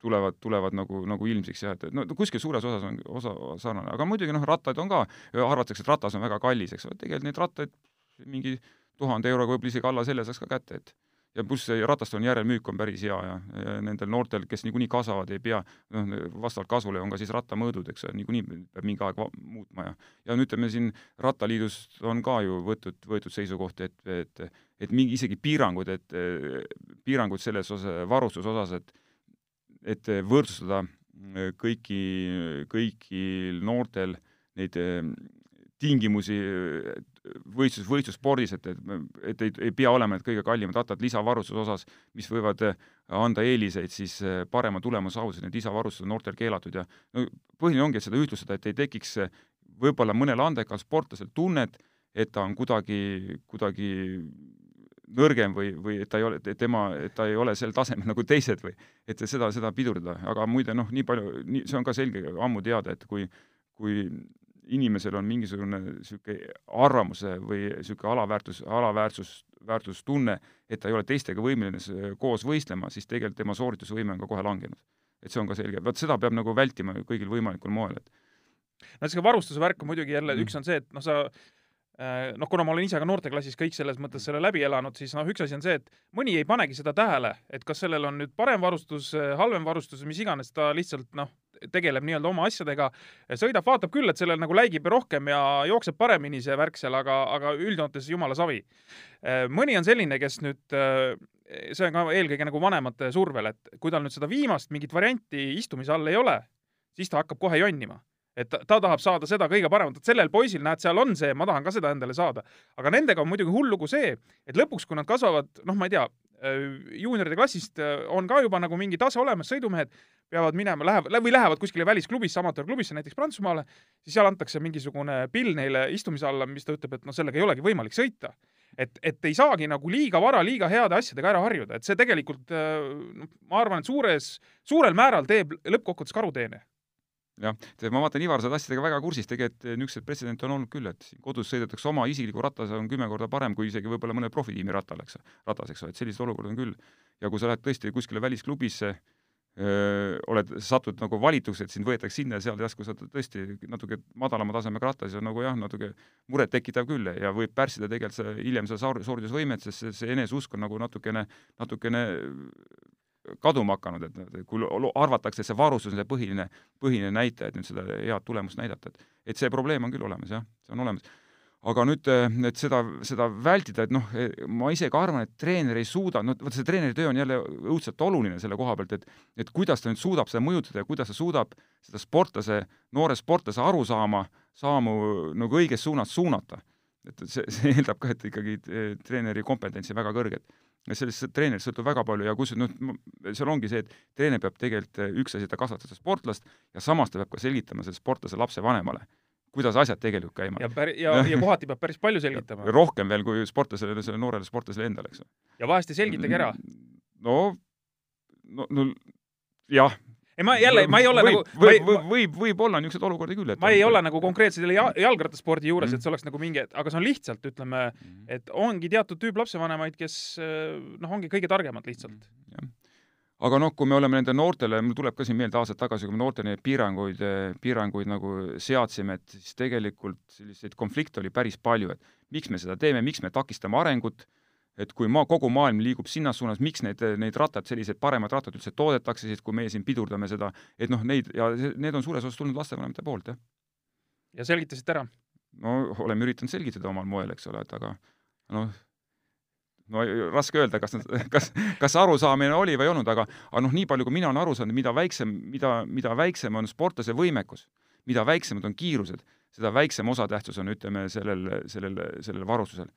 tulevad, tulevad nagu, nagu ilmsiks jah, et no kuskil suures osas on osa sarnane, aga muidugi noh, rattaid on ka, arvatakse, et ratas on väga kallis, eks ole, tegelikult neid rattaid mingi tuhande euroga võib-olla isegi alla selle saaks ka kätte, et ja pluss see rataste on järelmüük on päris hea ja, ja nendel noortel, kes niikuinii kasvavad, ei pea, noh, vastavalt kasvule on ka siis rattamõõdud, eks ole, niikuinii peab mingi aeg muutma ja ja no ütleme siin Rattaliidust on ka ju võetud, võetud seisukohti, et, et et mingi isegi piirangud, et piirangud selles osas, varustuse osas, et et võrdsustada äh, kõiki, kõigil noortel neid äh, tingimusi võistlus, võistlusspordis, et, et, et ei, ei pea olema need kõige kallimad rattad lisavarustuse osas, mis võivad anda eeliseid siis parema tulemuse saavutamiseks, need lisavarustused on noortel keelatud ja no põhiline ongi, et seda ühtlustada, et ei tekiks võib-olla mõnel andekal sportlasel tunnet, et ta on kuidagi, kuidagi nõrgem või, või et ta ei ole, tema, et ta ei ole sel tasemel nagu teised või et seda, seda pidurdada, aga muide noh, nii palju, nii, see on ka selge, ammu teada, et kui, kui inimesel on mingisugune niisugune arvamuse või niisugune alaväärtus, alaväärtus, väärtustunne, et ta ei ole teistega võimeline koos võistlema, siis tegelikult tema sooritusvõime on ka kohe langenud. et see on ka selge, vot seda peab nagu vältima kõigil võimalikul moel, et no see varustuse värk on muidugi jälle mm., üks on see, et noh, sa noh, kuna ma olen ise ka noorteklassis kõik selles mõttes selle läbi elanud, siis noh, üks asi on see, et mõni ei panegi seda tähele, et kas sellel on nüüd parem varustus, halvem varustus, mis iganes, ta lihtsalt noh, tegeleb nii-öelda oma asjadega, sõidab, vaatab küll, et sellel nagu läigib rohkem ja jookseb paremini see värk seal, aga, aga üldjoontes jumala savi. mõni on selline, kes nüüd see on ka eelkõige nagu vanemate survel, et kui tal nüüd seda viimast mingit varianti istumise all ei ole, siis ta hakkab kohe jonnima et ta, ta tahab saada seda kõige paremat, et sellel poisil, näed, seal on see, ma tahan ka seda endale saada. aga nendega on muidugi hull lugu see, et lõpuks, kui nad kasvavad, noh, ma ei tea, äh, juunioride klassist äh, on ka juba nagu mingi tase olemas, sõidumehed peavad minema, lähevad või lähevad kuskile välisklubisse, amatöörklubisse, näiteks Prantsusmaale, siis seal antakse mingisugune pill neile istumise alla, mis ta ütleb, et noh, sellega ei olegi võimalik sõita. et, et ei saagi nagu liiga vara liiga heade asjadega ära harjuda, et see tegelikult noh, ma arvan, et suures, suurel määral teeb lõppkokkuvõttes karuteene jah, ma vaatan, Ivar, sa oled asjadega väga kursis, tegelikult niisuguseid pretsedente on olnud küll, et kodus sõidetakse oma isikliku rattase on kümme korda parem kui isegi võib-olla mõne profitiimi rattal, eks, ratas, eks ole, et selliseid olukordi on küll. ja kui sa lähed tõesti kuskile välisklubisse, oled, satud nagu valituks, et sind võetakse sinna ja seal järsku sa tõesti natuke madalama tasemega rattas ja nagu jah, natuke murettekitav küll ja võib pärssida tegelikult see hiljem seda sooritusvõimet, sest see, see eneseusk on nagu natukene, natukene kaduma hakanud, et kui arvatakse, et see varustus on see põhiline, põhiline näitaja, et nüüd seda head tulemust näidata, et et see probleem on küll olemas, jah, see on olemas. aga nüüd, et seda, seda vältida, et noh, ma ise ka arvan, et treener ei suuda, no vot see treeneri töö on jälle õudselt oluline selle koha pealt, et et kuidas ta nüüd suudab seda mõjutada ja kuidas ta suudab seda sportlase, noore sportlase arusaama, saamu nagu õiges suunas suunata. et see, see eeldab ka, et ikkagi eh, treeneri kompetentsi väga kõrget sellest treenerist sõltub väga palju ja kus noh, seal ongi see, et treener peab tegelikult eh, üks asi, ta kasvatab seda sportlast ja samas ta peab ka selgitama selle sportlase lapsevanemale, kuidas asjad tegelikult käima. ja päri-, ja, ja kohati peab päris palju selgitama. rohkem veel kui sportlasele, sellele noorele sportlasele endale, eks. ja vahest ei selgitagi ära. no, no, no jah, ei ma jälle, ma ei ole võib, nagu võib, võib, võib, võib olla niisuguseid olukordi küll, et ma ei ole nagu konkreetselt selle jalgrattaspordi juures mm, -hmm. et see oleks nagu mingi, aga see on lihtsalt, ütleme -hmm. et ongi teatud tüüp lapsevanemaid, kes noh, ongi kõige targemad lihtsalt mm. -hmm. aga noh, kui me oleme nende noortele, mul tuleb ka siin meelde aastaid tagasi, kui me noortele neid piiranguid, piiranguid nagu seadsime, et siis tegelikult selliseid konflikte oli päris palju, et miks me seda teeme, miks me takistame arengut et kui maa, kogu maailm liigub sinna suunas, miks neid, neid rattad, sellised paremad rattad üldse toodetakse, siis kui meie siin pidurdame seda, et noh, neid ja need on suures osas tulnud lastevanemate poolt, jah. ja selgitasite ära? no oleme üritanud selgitada omal moel, eks ole, et aga noh, no raske öelda, kas nad, kas, kas arusaamine oli või ei olnud, aga, aga noh, nii palju, kui mina olen aru saanud, mida väiksem, mida, mida väiksem on sportlase võimekus, mida väiksemad on kiirused, seda väiksem osatähtsus on, ütleme, sellel, sellel, sellel varustusel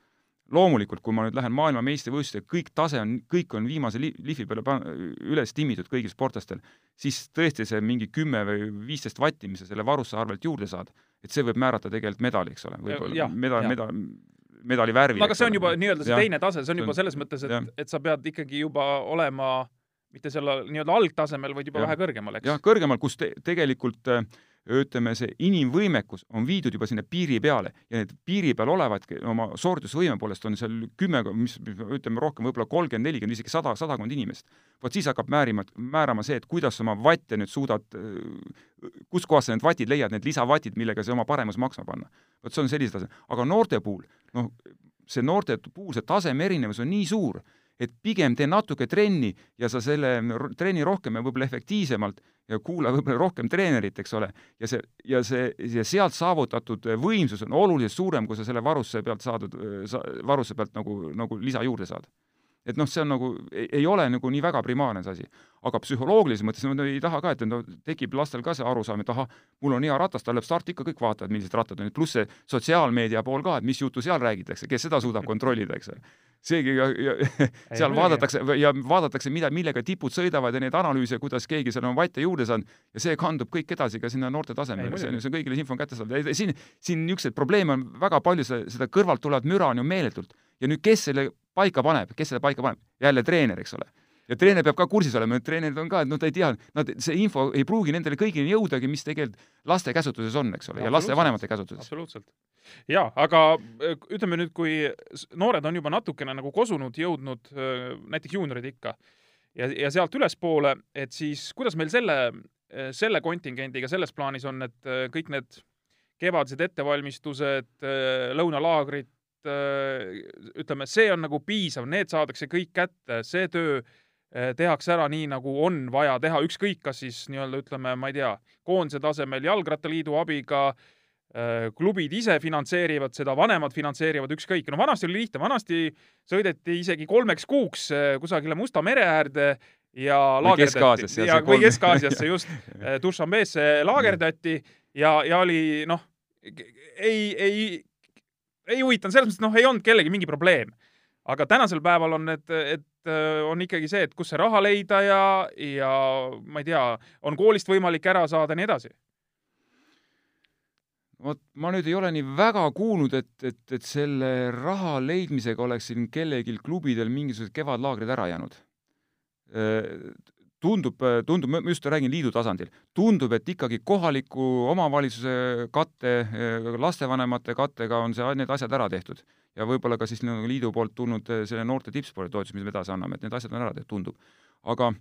loomulikult, kui ma nüüd lähen maailmameistrivõistlusele, kõik tase on, kõik on viimase li-, lihvi peale pan-, üles timmitud kõigil sportlastel, siis tõesti see mingi kümme või viisteist vatti, mis sa selle varustuse arvelt juurde saad, et see võib määrata tegelikult medali, eks ole, võib-olla medal, medal, medali värvi. no aga see on juba nii-öelda see teine tase, see on juba selles mõttes, et, et sa pead ikkagi juba olema mitte selle nii-öelda algtasemel, vaid juba ja. vähe kõrgemal, eks? jah, kõrgemal, kus te, tegelikult äh, ütleme, see inimvõimekus on viidud juba sinna piiri peale ja need piiri peal olevadki oma sooritusvõime poolest on seal kümme, mis ütleme rohkem, võib-olla kolmkümmend, nelikümmend, isegi sada, sadakond inimest. vot siis hakkab määrima, määrama see, et kuidas oma vatte nüüd suudad, kuskohast sa need vatid leiad, need lisavatid, millega see oma paremus maksma panna. vot see on sellise tase, aga noorte puhul, noh, see noorte puhul see taseme erinevus on nii suur, et pigem tee natuke trenni ja sa selle trenni rohkem ja võib-olla efektiivsemalt ja kuula võib-olla rohkem treenerit, eks ole, ja see, ja see, ja sealt saavutatud võimsus on oluliselt suurem, kui sa selle varustuse pealt saadud, varustuse pealt nagu, nagu lisa juurde saad et noh, see on nagu, ei ole nagu nii väga primaarne see asi. aga psühholoogilises mõttes no ei taha ka, et no tekib lastel ka see arusaam, et ahah, mul on hea ratas, tal läheb start ikka, kõik vaatavad, millised rattad on, pluss see sotsiaalmeedia pool ka, et mis juttu seal räägitakse, kes seda suudab kontrollida, eks ole. seegi ja, ja seal vaadatakse ja vaadatakse, mida, millega tipud sõidavad ja neid analüüse, kuidas keegi seal on vatte juurde saanud ja see kandub kõik edasi ka sinna noorte tasemele, see on, see on kõigile info on kättesaadav. siin, siin niisuguseid probleeme on väga palju, seda kõrvalt tulevat müra on ju meeletult ja nüüd, kes selle paika paneb, kes selle paika paneb? jälle treener, eks ole. ja treener peab ka kursis olema, treenerid on ka, et noh, ta ei tea, nad, see info ei pruugi nendele kõigile jõudagi, mis tegelikult laste käsutuses on, eks ole, ja lastevanemate käsutuses. absoluutselt. jaa, aga äh, ütleme nüüd, kui noored on juba natukene nagu kosunud, jõudnud äh, näiteks juuniorid ikka, ja, ja sealt ülespoole, et siis kuidas meil selle, äh, selle kontingendiga selles plaanis on, et kõik need kevadised ettevalmistused, lõunalaagrid, ütleme, see on nagu piisav, need saadakse kõik kätte, see töö tehakse ära nii, nagu on vaja teha, ükskõik kas siis nii-öelda ütleme, ma ei tea, koondise tasemel Jalgrattaliidu abiga, klubid ise finantseerivad seda, vanemad finantseerivad, ükskõik. no vanasti oli lihtne, vanasti sõideti isegi kolmeks kuuks kusagile Musta mere äärde ja laagerdati ja, või Kesk-Aasiasse just, Dushanbeesse laagerdati ja, ja oli noh, ei, ei, ei huvitanud, selles mõttes, et noh, ei olnud kellelgi mingi probleem. aga tänasel päeval on need, et on ikkagi see, et kus see raha leida ja, ja ma ei tea, on koolist võimalik ära saada ja nii edasi vot ma nüüd ei ole nii väga kuulnud, et, et, et selle raha leidmisega oleks siin kellelgi klubidel mingisugused kevadlaagrid ära jäänud tundub, tundub, ma just räägin liidu tasandil, tundub, et ikkagi kohaliku omavalitsuse katte, lastevanemate kattega on see, need asjad ära tehtud. ja võib-olla ka siis nagu liidu poolt tulnud selle noorte tippspordi toetus, mis me edasi anname, et need asjad on ära tehtud, tundub. aga,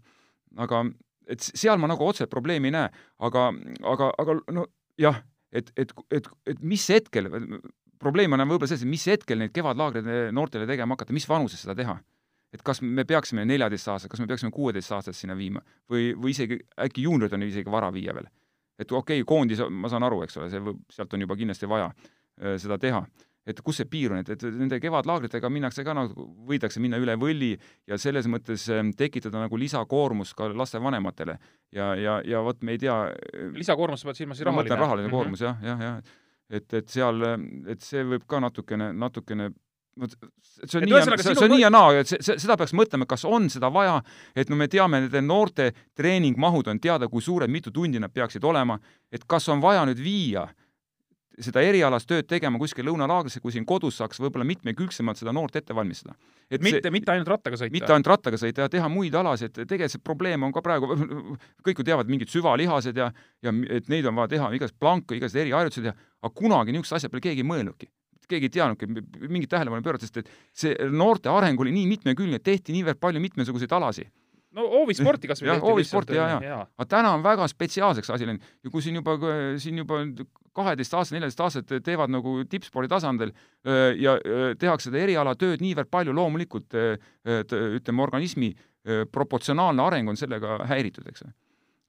aga et seal ma nagu otseselt probleemi ei näe, aga, aga, aga no jah, et, et, et, et mis hetkel, probleem on võib-olla selles, et mis hetkel neid kevadlaagreid noortele tegema hakata, mis vanuses seda teha et kas me peaksime neljateistaastased, kas me peaksime kuueteistaastased sinna viima või, või isegi äkki juuniorid on isegi vara viia veel. et okei okay,, koondis, ma saan aru, eks ole, see sealt on juba kindlasti vaja äh, seda teha. et kus see piir on, et, et nende kevadlaagritega minnakse ka nagu, võidakse minna üle võlli ja selles mõttes äh, tekitada nagu lisakoormust ka lastevanematele ja, ja, ja vot me ei tea äh, lisakoormus, sa pead silmas rahaline? ma mõtlen rahaline mm -hmm. koormus jah, jah, jah. et, et seal, et see võib ka natukene, natukene see on et nii ja, see, see on nii ja naa, et see, seda peaks mõtlema, kas on seda vaja, et no me teame, nende noorte treeningmahud on teada, kui suured, mitu tundi nad peaksid olema, et kas on vaja nüüd viia seda erialast tööd tegema kuskil lõunalaagrisse, kui siin kodus saaks võib-olla mitmekülgsemalt seda noort ette valmistada. et mitte, mitte ainult rattaga sõita? mitte ainult rattaga sõita ja teha muid alasid, tegelikult see probleem on ka praegu, kõik ju teavad mingid süvalihased ja, ja et neid on vaja teha, igast planke, igast eriharjutusi teha, aga kunagi niisugused asjad peale keegi mõelnudki keegi ei teadnudki, mingit tähelepanu pöörata, sest et see noorte areng oli nii mitmekülgne, tehti niivõrd palju mitmesuguseid alasid. No hoovisporti kas või jah, hoovisporti ja, ja, ja. aga täna on väga spetsiaalseks asi läinud. Ja kui siin juba, siin juba kaheteist aastat, neljateist aastat teevad nagu tippspordi tasandil ja tehakse seda erialatööd niivõrd palju, loomulikult ütleme, organismi proportsionaalne areng on sellega häiritud, eks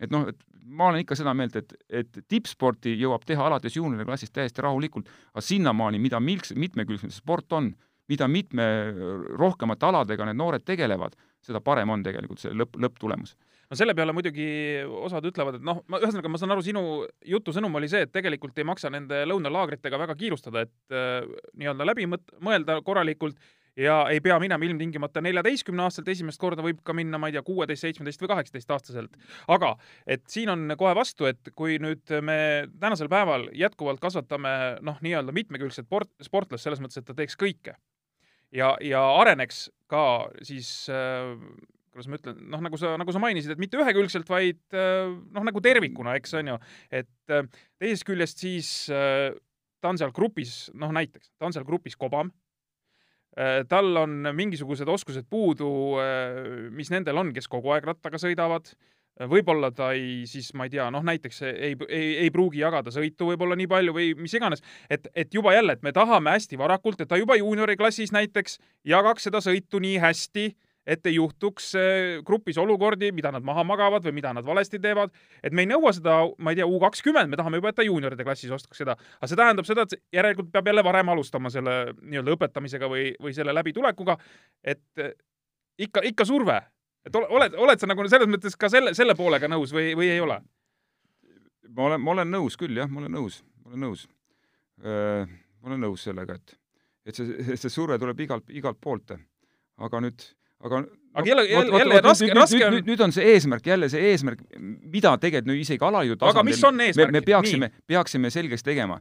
et noh, et ma olen ikka seda meelt, et, et tippsporti jõuab teha alates juunioriklassist täiesti rahulikult, aga sinnamaani, mida milks, mitmekülgsem see sport on, mida mitme rohkemate aladega need noored tegelevad, seda parem on tegelikult see lõpp, lõpptulemus. No selle peale muidugi osad ütlevad, et noh, ma ühesõnaga, ma saan aru, sinu jutu sõnum oli see, et tegelikult ei maksa nende lõunalaagritega väga kiirustada, et äh, nii-öelda läbi mõt-, mõelda korralikult ja ei pea minema ilmtingimata neljateistkümne-aastaselt, esimest korda võib ka minna, ma ei tea, kuueteist, seitsmeteist või kaheksateist-aastaselt. aga et siin on kohe vastu, et kui nüüd me tänasel päeval jätkuvalt kasvatame noh, nii-öelda mitmekülgset sport, sportlast selles mõttes, et ta teeks kõike ja, ja areneks ka siis äh, kuidas ma ütlen, noh, nagu sa, nagu sa mainisid, et mitte ühekülgselt, vaid äh, noh, nagu tervikuna, eks on ju, et äh, teisest küljest siis äh, ta on seal grupis, noh näiteks, ta on seal grupis kobam tal on mingisugused oskused puudu, äh, mis nendel on, kes kogu aeg rattaga sõidavad. Äh, võib-olla ta ei, siis ma ei tea, noh näiteks ei, ei, ei pruugi jagada sõitu võib-olla nii palju või mis iganes, et, et juba jälle, et me tahame hästi varakult, et ta juba juunioriklassis näiteks jagaks seda sõitu nii hästi et ei juhtuks äh, grupis olukordi, mida nad maha magavad või mida nad valesti teevad. et me ei nõua seda, ma ei tea, U kakskümmend, me tahame juba, et ta juunioride klassis oskaks seda, aga see tähendab seda, et järelikult peab jälle varem alustama selle nii-öelda õpetamisega või, või selle läbitulekuga. et äh, ikka, ikka surve, et oled, oled sa nagu selles mõttes ka selle, selle poolega nõus või, või ei ole? ma olen, ma olen nõus küll, jah, ma olen nõus, ma olen nõus. ma olen nõus sellega, et, et see, see surve tuleb igalt, igalt poolt. aga nüüd aga aga jälle, jälle, jälle raske, raske on nüüd, nüüd on see eesmärk, jälle see eesmärk, mida tegelikult nüüd isegi alaliidu tasandil me, me peaksime, peaksime selgeks tegema.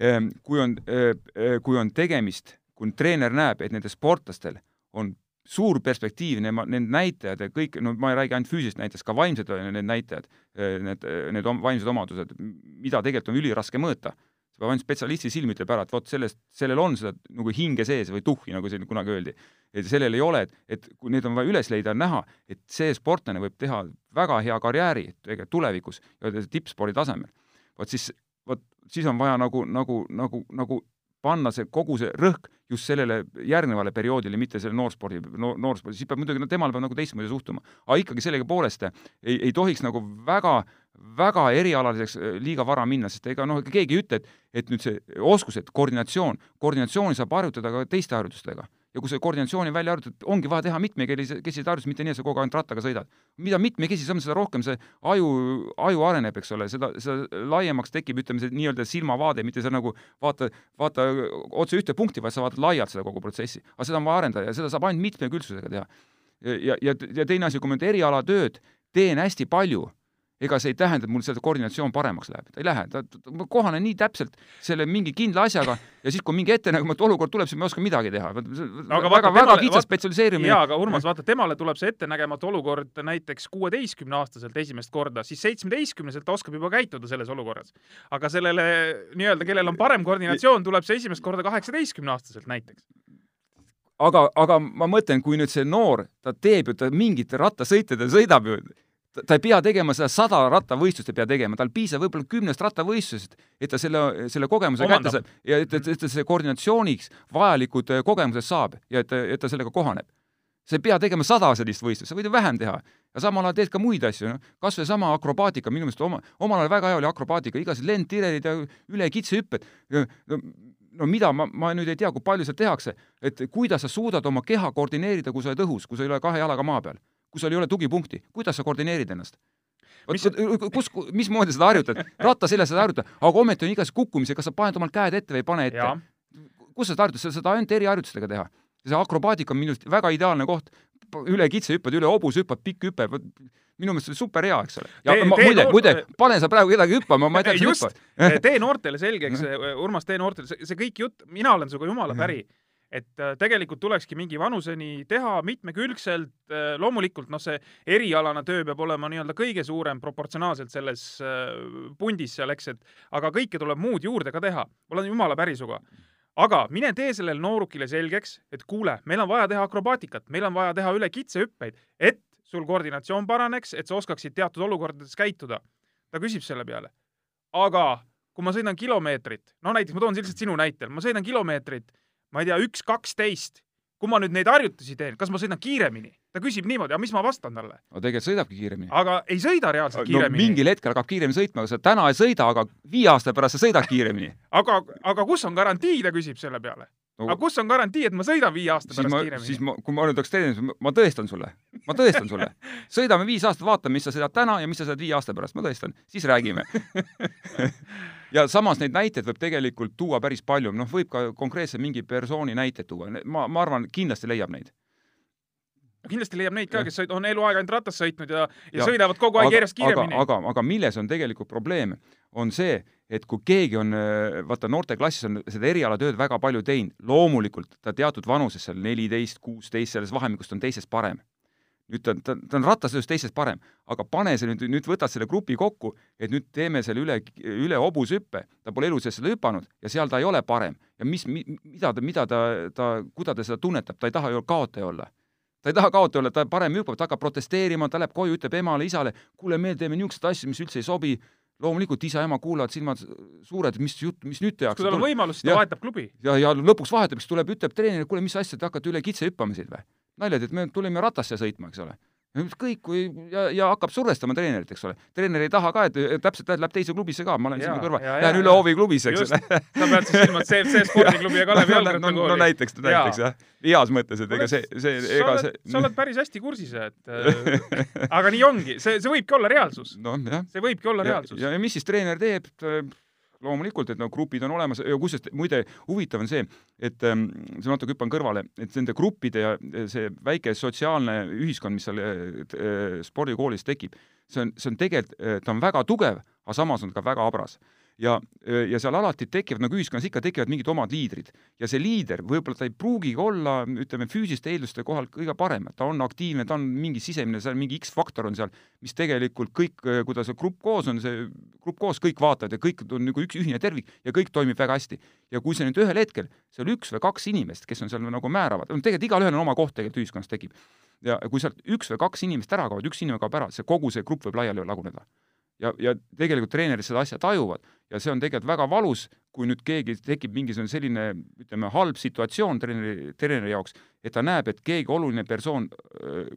Ehm, kui on, eh, eh, kui on tegemist, kui treener näeb, et nendel sportlastel on suur perspektiiv, need, näitajad ja kõik, no ma ei räägi ainult füüsilisest näitajast, ka vaimsed need näitajad, eh, need, need vaimsed omadused, mida tegelikult on üliraske mõõta ainult spetsialisti silm ütleb ära, et vot sellest, sellel on seda nagu hinge sees või tuhhi, nagu siin kunagi öeldi. et sellel ei ole, et, et kui need on vaja üles leida, näha, et see sportlane võib teha väga hea karjääri tulevikus ja tippspordi tasemel. vot siis, vot siis on vaja nagu, nagu, nagu, nagu panna see kogu see rõhk just sellele järgnevale perioodile, mitte selle noorspordi no,, noorspordi, siis peab muidugi, no temal peab nagu teistmoodi suhtuma. aga ikkagi sellegipoolest ei, ei tohiks nagu väga väga erialaliseks äh, liiga vara minna, sest ega noh, keegi ei ütle, et, et nüüd see oskused, koordinatsioon, koordinatsiooni saab harjutada ka teiste harjutustega ja kui see koordinatsiooni välja arvutad, ongi vaja teha mitmekesiseid harjutusi, mitte nii, et sa kogu aeg ainult rattaga sõidad. mida mitmekesisem, seda rohkem see aju, aju areneb, eks ole, seda, seda laiemaks tekib, ütleme, see nii-öelda silmavaade, mitte sa nagu vaata, vaata otse ühte punkti, vaid sa vaatad laialt seda kogu protsessi. aga seda on vaja arendada ja seda saab ainult mitmekülgsusega teha. ja, ja, ja teine asi, kui ma nüüd erialatööd teen hästi palju ega see ei tähenda, et mul seda koordinatsioon paremaks läheb, ta ei lähe, ta, ta, ma kohanen nii täpselt selle mingi kindla asjaga ja siis, kui mingi ettenägematu olukord tuleb, siis ma ei oska midagi teha. väga, väga, väga kitsas spetsialiseerimine. jaa, aga Urmas, vaata, temale tuleb see ettenägematu olukord näiteks kuueteistkümneaastaselt esimest korda, siis seitsmeteistkümneselt ta oskab juba käituda selles olukorras. aga sellele nii-öelda, kellel on parem koordinatsioon, tuleb see esimest korda kaheksateistkümneaastaselt näiteks aga, aga ma mõtlen, kui nüüd see noor, ta teeb ju, ta mingit rattasõite, ta sõidab ju ta ei pea tegema seda sada rattavõistlust ei pea tegema, tal piisab võib-olla kümnest rattavõistlusest, et ta selle, selle kogemuse Omandab. kätte saab ja et, et, et ta selle koordinatsiooniks vajalikud äh, kogemused saab ja et, et ta sellega kohaneb. sa ei pea tegema sada sellist võistlust, sa võid ju vähem teha. ja samal ajal teed ka muid asju, noh, kas või sama akrobaatika, minu meelest oma, omal ajal väga hea oli akrobaatika, igasugused lendtirerid ja üle kitsehüpped no, no mida, ma, ma nüüd ei tea, kui palju seda tehakse, et kuidas sa suudad oma keha koordineerida, kui sa oled õhus, kui sa ei ole kahe jalaga maa peal kui sul ei ole tugipunkti, kuidas sa koordineerid ennast? mis... kus, mismoodi seda harjutad? ratta seljas seda harjutada, aga ometi on igasugused kukkumised, kas sa paned omal käed ette või ei pane ette? kus sa seda harjutad, sa saad ainult eriharjutustega teha. see akrobaatika on minu arust väga ideaalne koht, üle kitse hüppad, üle hobuse hüppad, pikk hüpe, minu meelest see oli super hea, eks ole. ja tee, ma, muide, muide, pane sa praegu kedagi hüppama, ma ei tea, kas sa hüppad. tee noortele selgeks, Urmas, tee noortele, see, see kõik jutt, mina olen sinuga jumala päri et äh, tegelikult tulekski mingi vanuseni teha mitmekülgselt, äh, loomulikult noh, see erialane töö peab olema nii-öelda kõige suurem proportsionaalselt selles äh, pundis seal, eks, et aga kõike tuleb muud juurde ka teha, olen jumala päri sinuga. aga mine tee sellele noorukile selgeks, et kuule, meil on vaja teha akrobaatikat, meil on vaja teha üle kitsehüppeid, et sul koordinatsioon paraneks, et sa oskaksid teatud olukordades käituda. ta küsib selle peale. aga kui ma sõidan kilomeetrit, no näiteks ma toon lihtsalt sinu näitel, ma sõidan kilomeetrit ma ei tea, üks kaksteist, kui ma nüüd neid harjutusi teen, kas ma sõidan kiiremini? ta küsib niimoodi, aga mis ma vastan talle? no tegelikult sõidabki kiiremini. aga ei sõida reaalselt kiiremini no,. mingil hetkel hakkab kiiremini sõitma, aga sa täna ei sõida, aga viie aasta pärast sa sõidad kiiremini aga, aga kus on garantii, ta küsib selle peale no,. aga kus on garantii, et ma sõidan viie aasta pärast ma, kiiremini? siis ma, kui ma nüüd oleks treener, ma tõestan sulle, ma tõestan sulle. sõidame viis aastat, vaatame, mis sa sõidad täna ja mis sa sõidad viie aasta pärast, ma tõestan, siis räägime. Ja samas neid näiteid võib tegelikult tuua päris palju, noh, võib ka konkreetse mingi persooni näiteid tuua, ma, ma arvan, kindlasti leiab neid. Kindlasti leiab neid ka, kes on eluaeg ainult rattas sõitnud ja, ja, ja. sõidavad kogu aeg aga, järjest kiiremini. aga, aga, aga milles on tegelikult probleem, on see, et kui keegi on, vaata noorteklassis on seda erialatööd väga palju teinud, loomulikult ta teatud vanuses, seal neliteist, kuusteist, selles vahemikus on teisest parem nüüd ta, ta, ta on rattasõidus teistest parem, aga pane see nüüd, nüüd võtad selle grupi kokku, et nüüd teeme selle üle, üle hobushüppe, ta pole elu sees seda hüpanud ja seal ta ei ole parem. ja mis mi,, mida ta, mida ta, ta, kuidas ta seda tunnetab, ta ei taha ju kaotaja olla. ta ei taha kaotaja olla, ta parem hüppab, ta hakkab protesteerima, ta läheb koju, ütleb emale-isale, kuule, me teeme niisuguseid asju, mis üldse ei sobi, loomulikult isa-ema kuulavad silmad suured, mis jutt, mis nüüd tehakse. kui tal on võimalus, siis ta vahetab klubi. ja, ja lõpuks vahetab, siis tuleb, ütleb treenerile, kuule, mis asja, te hakkate üle kitse hüppama siin või? naljad, et me tulime ratasse sõitma, eks ole kõik, kui ja, ja hakkab survestama treenerit, eks ole. treener ei taha ka, et täpselt läheb teise klubisse ka, ma olen sinna kõrval, lähen üle hoovi klubisse, eks ole. sa pead siis silmas CFC spordiklubi ja Kalevi jalgrattakooli. no, no näiteks, näiteks jah, heas mõttes, et ega see, see, ega see. sa oled päris hästi kursis, et äh, aga nii ongi, see, see võibki olla reaalsus no,. see võibki olla reaalsus. ja, ja mis siis treener teeb? Loomulikult, et no grupid on olemas. Ja kusjuures muide huvitav on see, et ähm, see natuke hüppan kõrvale, et nende gruppide ja see väike sotsiaalne ühiskond, mis seal äh, spordikoolis tekib, see on, see on tegelikult, äh, ta on väga tugev, aga samas on ka väga habras ja, ja seal alati tekivad, nagu ühiskonnas ikka, tekivad mingid omad liidrid. ja see liider, võib-olla ta ei pruugigi olla, ütleme, füüsiliste eelduste kohal kõige parem, ta on aktiivne, ta on mingi sisemine, seal mingi X-faktor on seal, mis tegelikult kõik, kuidas see grupp koos on, see grupp koos, kõik vaatavad ja kõik on nagu üks ühine tervik ja kõik toimib väga hästi. ja kui see nüüd ühel hetkel, seal üks või kaks inimest, kes on seal nagu määravad, tegelikult igalühel on oma koht tegelikult ühiskonnas tekib. ja kui sealt üks või kaks inimest ära kaovad, üks inimene kaob ära, see kogu see grupp võib laiali laguneda ja, ja tegelikult treenerid seda asja tajuvad. Ja see on tegelikult väga valus, kui nüüd keegi tekib mingisugune selline, ütleme, halb situatsioon treeneri, treeneri jaoks, et ta näeb, et keegi oluline persoon,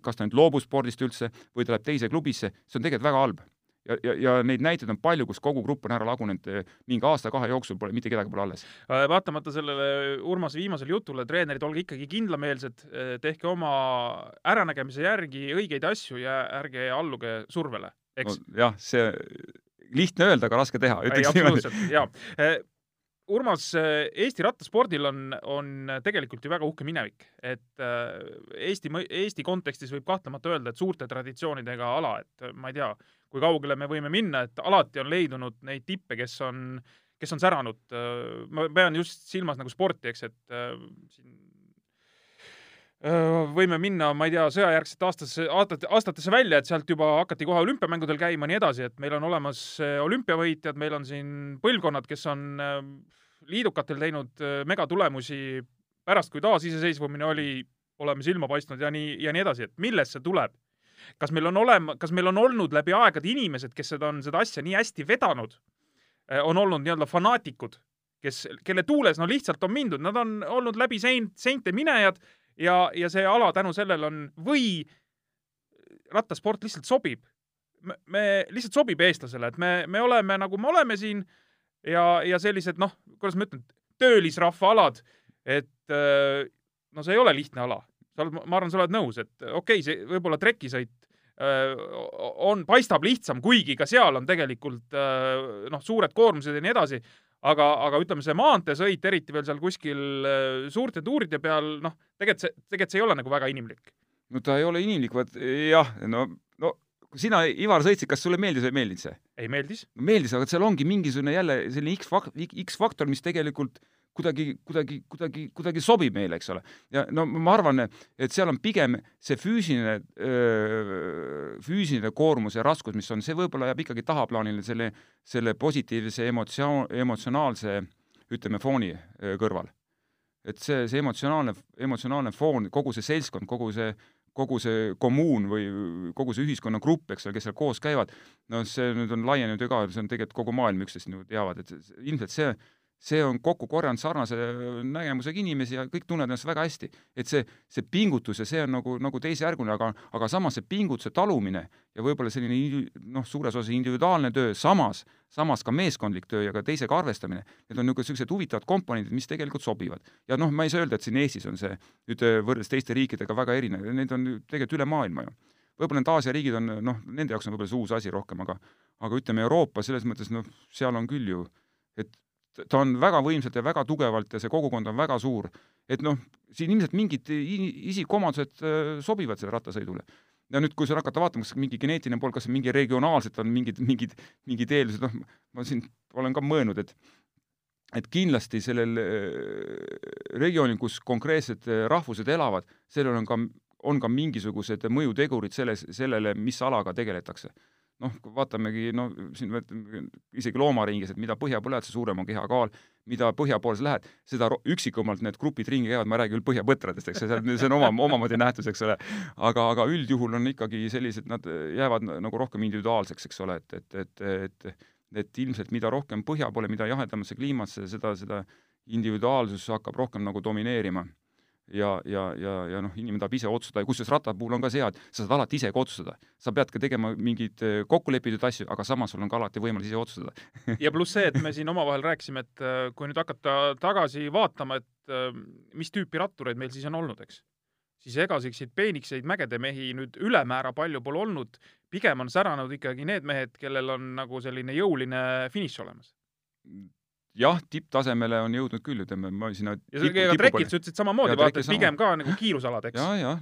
kas ta nüüd loobub spordist üldse või ta läheb teise klubisse, see on tegelikult väga halb. Ja, ja, ja neid näiteid on palju, kus kogu grupp on ära lagunenud, mingi aasta-kahe jooksul pole mitte kedagi pole alles. Äh, vaatamata sellele Urmase viimasele jutule, treenerid, olge ikkagi kindlameelsed, äh, tehke oma äranägemise järgi õigeid asju ja ärge alluge survele, eks no,? jah, see lihtne öelda, aga raske teha, ütleks niimoodi. jaa. Äh, Urmas, Eesti rattaspordil on, on tegelikult ju väga uhke minevik, et Eesti, Eesti kontekstis võib kahtlemata öelda, et suurte traditsioonidega ala, et ma ei tea, kui kaugele me võime minna, et alati on leidunud neid tippe, kes on, kes on säranud. Ma pean just silmas nagu sporti, eks, et siin võime minna, ma ei tea, sõjajärgsete aastasse, aastate, aastatesse välja, et sealt juba hakati kohe olümpiamängudel käima, nii edasi, et meil on olemas olümpiavõitjad, meil on siin põlvkonnad, kes on liidukatel teinud megatulemusi pärast, kui taasiseseisvumine oli, oleme silma paistnud ja nii, ja nii edasi, et millest see tuleb? kas meil on olema, kas meil on olnud läbi aegade inimesed, kes seda on, seda asja nii hästi vedanud, on olnud nii-öelda fanaatikud, kes, kelle tuules no lihtsalt on mindud, nad on olnud läbi seint, seinte minejad ja, ja see ala tänu sellele on, või rattasport lihtsalt sobib. me, lihtsalt sobib eestlasele, et me, me oleme nagu me oleme siin ja, ja sellised noh, kuidas ma ütlen, töölisrahva alad, et eh, no see ei ole lihtne ala sa oled, ma arvan, sa oled nõus, et okei okay,, see võib-olla trekisõit äh, on, paistab lihtsam, kuigi ka seal on tegelikult äh, noh, suured koormused ja nii edasi, aga, aga ütleme, see maanteesõit, eriti veel seal kuskil äh, suurte tuuride peal, noh, tegelikult see, tegelikult see ei ole nagu väga inimlik. no ta ei ole inimlik, vaat jah, no, no sina, Ivar, sõitsid, kas sulle meeldis või ei meeldinud see? ei meeldis. meeldis, aga seal ongi mingisugune jälle selline X-faktor, X-faktor, mis tegelikult äh, kuidagi, kuidagi, kuidagi, kuidagi sobib meile, eks ole. ja no ma arvan, et seal on pigem see füüsiline, füüsiline koormus ja raskus, mis on, see võib-olla jääb ikkagi tahaplaanile selle, selle positiivse emotsioon, emotsionaalse ütleme, fooni kõrval. et see, see emotsionaalne, emotsionaalne foon, kogu see seltskond, kogu see kogu see kommuun või kogu see ühiskonnagrupp, eks ole, kes seal koos käivad, no see nüüd on laienenud ju ka, see on tegelikult kogu maailm üksteist nagu teavad, et ilmselt see see on kokku korjanud sarnase nägemusega inimesi ja kõik tunnevad ennast väga hästi. et see, see pingutus ja see on nagu, nagu teisejärguline, aga, aga samas see pingutuse talumine ja võib-olla selline noh, suures osas individuaalne töö, samas, samas ka meeskondlik töö ja ka teisega arvestamine, need on niisugused niisugused huvitavad komponendid, mis tegelikult sobivad. ja noh, ma ei saa öelda, et siin Eestis on see nüüd võrreldes teiste riikidega väga erinev, need on tegelikult üle maailma ju võib-olla need Aasia riigid on noh, nende jaoks on võib-olla see uus asi rohkem, aga aga ütleme, Euroopa selles mõttes noh, seal on küll ju, et ta on väga võimsalt ja väga tugevalt ja see kogukond on väga suur. et noh, siin ilmselt mingid isikuomadused äh, sobivad sellele rattasõidule. ja nüüd, kui seal hakata vaatama, kas mingi geneetiline pool, kas mingi regionaalselt on mingid, mingid, mingid eeldused, noh, ma siin olen ka mõelnud, et et kindlasti sellel äh, regioonil, kus konkreetsed äh, rahvused elavad, sellel on ka, on ka mingisugused mõjutegurid selles, sellele, mis alaga tegeletakse noh, vaatamegi, no siin võtame isegi loomaringis, et mida põhja põled, see suurem on kehakaal, mida põhja poole sa lähed, seda üksikumalt need grupid ringi käivad, ma ei räägi küll põhjapõtradest, eks see, see on oma, omamoodi nähtus, eks ole. aga, aga üldjuhul on ikkagi sellised, nad jäävad nagu rohkem individuaalseks, eks ole, et, et, et, et et ilmselt mida rohkem põhja poole, mida jahedamasse kliimasse, seda, seda individuaalsus hakkab rohkem nagu domineerima ja, ja, ja, ja noh, inimene tahab ise otsustada ja kusjuures ratta puhul on ka see hea, et sa saad alati ise ka otsustada. sa pead ka tegema mingeid eh, kokkulepitud asju, aga samas sul on ka alati võimalus ise otsustada. Ja pluss see, et me siin omavahel rääkisime, et eh, kui nüüd hakata tagasi vaatama, et eh, mis tüüpi rattureid meil siis on olnud, eks, siis ega selliseid peenikseid mägede mehi nüüd ülemäära palju pole olnud, pigem on säranud ikkagi need mehed, kellel on nagu selline jõuline finiš olemas jah, tipptasemele on jõudnud küll, ütleme, ma sinna ja sa ka trekid, sa ütlesid samamoodi, vaata, et pigem ka nagu kiirusalad, eks? ja, jah,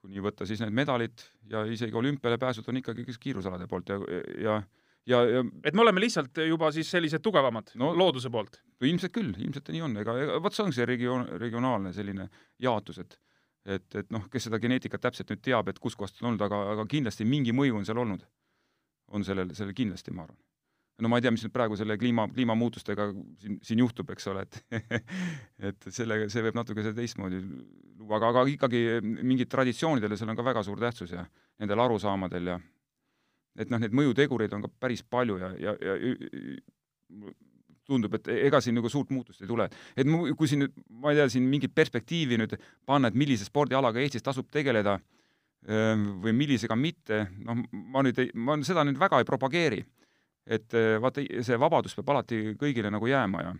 kui nii võtta, siis need medalid ja isegi olümpiale pääsud on ikkagi kiirusalade poolt ja, ja ja, ja et me oleme lihtsalt juba siis sellised tugevamad no, looduse poolt? ilmselt küll, ilmselt nii on, ega, ega vot see ongi see regioon, regionaalne selline jaotus, et et, et noh, kes seda geneetikat täpselt nüüd teab, et kuskohast on olnud, aga, aga kindlasti mingi mõju on seal olnud. on sellel, sellel kindlasti, ma arvan no ma ei tea, mis nüüd praegu selle kliima, kliimamuutustega siin, siin juhtub, eks ole, et et sellega, see võib natuke teistmoodi luua, aga, aga ikkagi mingid traditsioonidel ja seal on ka väga suur tähtsus ja nendel arusaamadel ja et noh, neid mõjutegureid on ka päris palju ja, ja, ja tundub, et ega siin nagu suurt muutust ei tule. et mu, kui siin nüüd, ma ei tea, siin mingit perspektiivi nüüd panna, et millise spordialaga Eestis tasub tegeleda või millisega mitte, noh, ma nüüd ei, ma seda nüüd väga ei propageeri. Et äh, vaata, see vabadus peab alati kõigile nagu jääma ja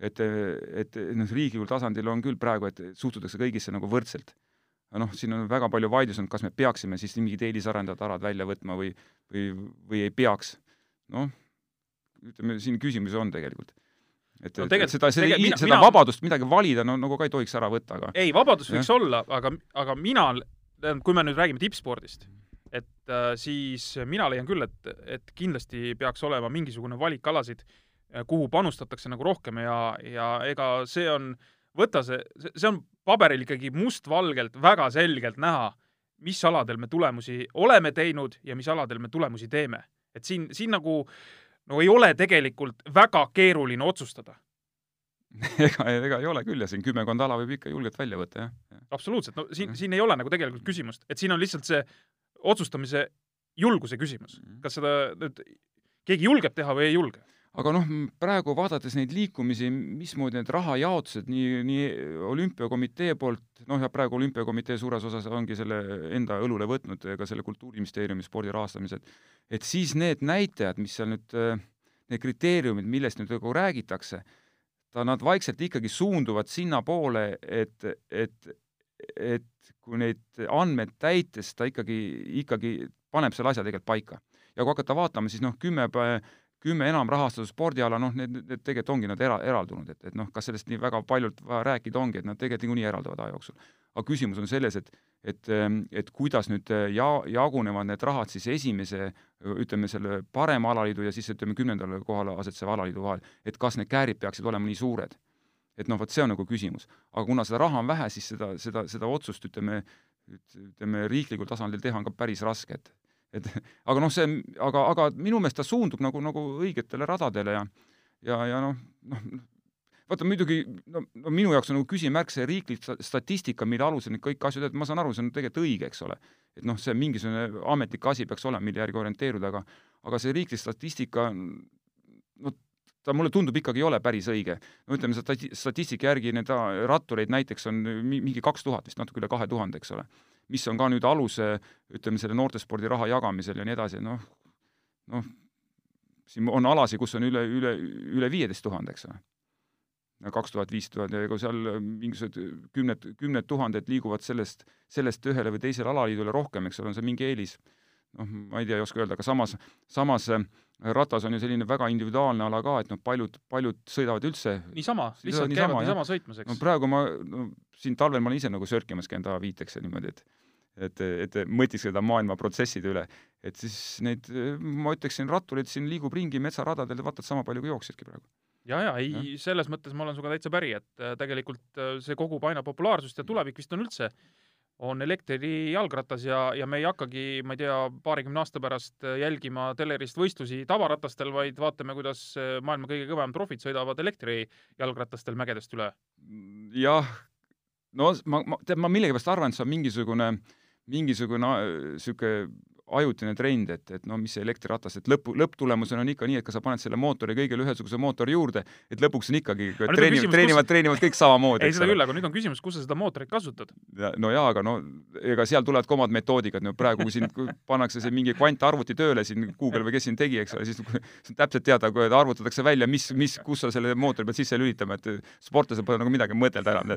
et, et noh, riiklikul tasandil on küll praegu, et suhtutakse kõigisse nagu võrdselt. noh, siin on väga palju vaidlus olnud, kas me peaksime siis mingid eelisarendajad alad välja võtma või, või, või ei peaks. noh, ütleme, siin küsimusi on tegelikult. et no,, et seda, seda, mina, seda mina... vabadust midagi valida, no nagu ka ei tohiks ära võtta, aga ei, vabadus võiks ja. olla, aga, aga mina, kui me nüüd räägime tippspordist, et äh, siis mina leian küll, et, et kindlasti peaks olema mingisugune valik alasid, kuhu panustatakse nagu rohkem ja, ja ega see on, võta see, see on paberil ikkagi mustvalgelt väga selgelt näha, mis aladel me tulemusi oleme teinud ja mis aladel me tulemusi teeme. et siin, siin nagu no ei ole tegelikult väga keeruline otsustada ega, ega ei ole küll ja siin kümmekond ala võib ikka julgelt välja võtta, jah. absoluutselt, no siin, siin ei ole nagu tegelikult küsimust, et siin on lihtsalt see otsustamise julguse küsimus, mhm. kas seda nüüd keegi julgeb teha või ei julge aga noh, praegu vaadates neid liikumisi, mismoodi need rahajaotused nii, nii olümpiakomitee poolt, noh ja praegu olümpiakomitee suures osas ongi selle enda õlule võtnud ka selle Kultuuriministeeriumi spordi rahastamised, et siis need näitajad, mis seal nüüd, need kriteeriumid, millest nüüd nagu räägitakse, ta, nad vaikselt ikkagi suunduvad sinnapoole, et, et, et kui neid andmeid täites ta ikkagi, ikkagi paneb selle asja tegelikult paika. ja kui hakata vaatama, siis noh, kümme kümme enam rahastatud spordiala, noh, need, need tegelikult ongi nad era-, eraldunud, et, et noh, kas sellest nii väga paljult vaja rääkida ongi, et nad tegelikult niikuinii eralduvad aja jooksul. aga küsimus on selles, et, et, et kuidas nüüd ja-, jagunevad need rahad siis esimese, ütleme, selle parema alaliidu ja siis ütleme, kümnendale kohale asetseva alaliidu vahel, et kas need käärid peaksid olema nii suured et noh, vot see on nagu küsimus. aga kuna seda raha on vähe, siis seda, seda, seda otsust ütleme, ütleme riiklikul tasandil teha on ka päris raske, et et aga noh, see, aga, aga minu meelest ta suundub nagu, nagu õigetele radadele ja ja, ja noh, noh, vaata muidugi no, no minu jaoks on nagu küsimärk see riiklik statistika, mille alusel neid kõiki asju teed, ma saan aru, see on tegelikult õige, eks ole. et noh, see mingisugune ametlik asi peaks olema, mille järgi orienteeruda, aga aga see riiklik statistika, ta mulle tundub ikkagi ei ole päris õige. no ütleme, statistika järgi need rattureid näiteks on mingi kaks tuhat vist, natuke üle kahe tuhande, eks ole mis on ka nüüd alus, ütleme, selle noortespordi raha jagamisel ja nii edasi, noh, noh, siin on alasid, kus on üle, üle, üle viieteist tuhande, eks ole. kaks tuhat, viis tuhat ja kui seal mingisugused kümned, kümned tuhanded liiguvad sellest, sellest ühele või teisele alaliidule rohkem, eks ole, on see mingi eelis. Noh, ma ei tea, ei oska öelda, aga samas, samas ratas on ju selline väga individuaalne ala ka, et noh, paljud, paljud sõidavad üldse niisama, lihtsalt käivad niisama sõitmas, eks? no praegu ma no,, siin talvel ma olen ise nagu sörkimas käinud A5-eks ja niimoodi, et et, et mõtiskleda maailma protsesside üle. et siis neid, ma ütleksin, rattureid siin liigub ringi metsaradadel, vaata et sama palju kui jooksjadki praegu. ja, ja ei selles mõttes ma olen sinuga täitsa päri, et äh, tegelikult äh, see kogub aina populaarsust ja tulevik vist on üldse, on elektrijalgratas ja, ja me ei hakkagi, ma ei tea, paarikümne aasta pärast äh, jälgima telerist võistlusi tavaratastel, vaid vaatame, kuidas maailma kõige kõvem profid sõidavad elektrijalgratastel mägedest üle. jah, no ma, ma, tead, ma millegipärast arvan, et see on mingisugune äh, mingisugune niisugune äh, ajutine trend, et, et no mis see elektriratas, et lõpu, lõpptulemusena on ikka nii, et kas sa paned selle mootori kõigile ühesuguse mootori juurde, et lõpuks on ikkagi treenivad, treenivad, treenivad kõik samamoodi. ei, seda küll, aga nüüd on küsimus, kus sa seda mootorit kasutad. no jaa, aga no ega seal tulevad ka omad metoodikad, no praegu kui siin pannakse see mingi kvantarvuti tööle siin, Google või kes siin tegi, eks ole, siis on täpselt teada, kui arvutatakse välja, mis, mis, kus sa selle mootori pead sisse lülitama, et sportlasel pole nagu midagi mõtelda enam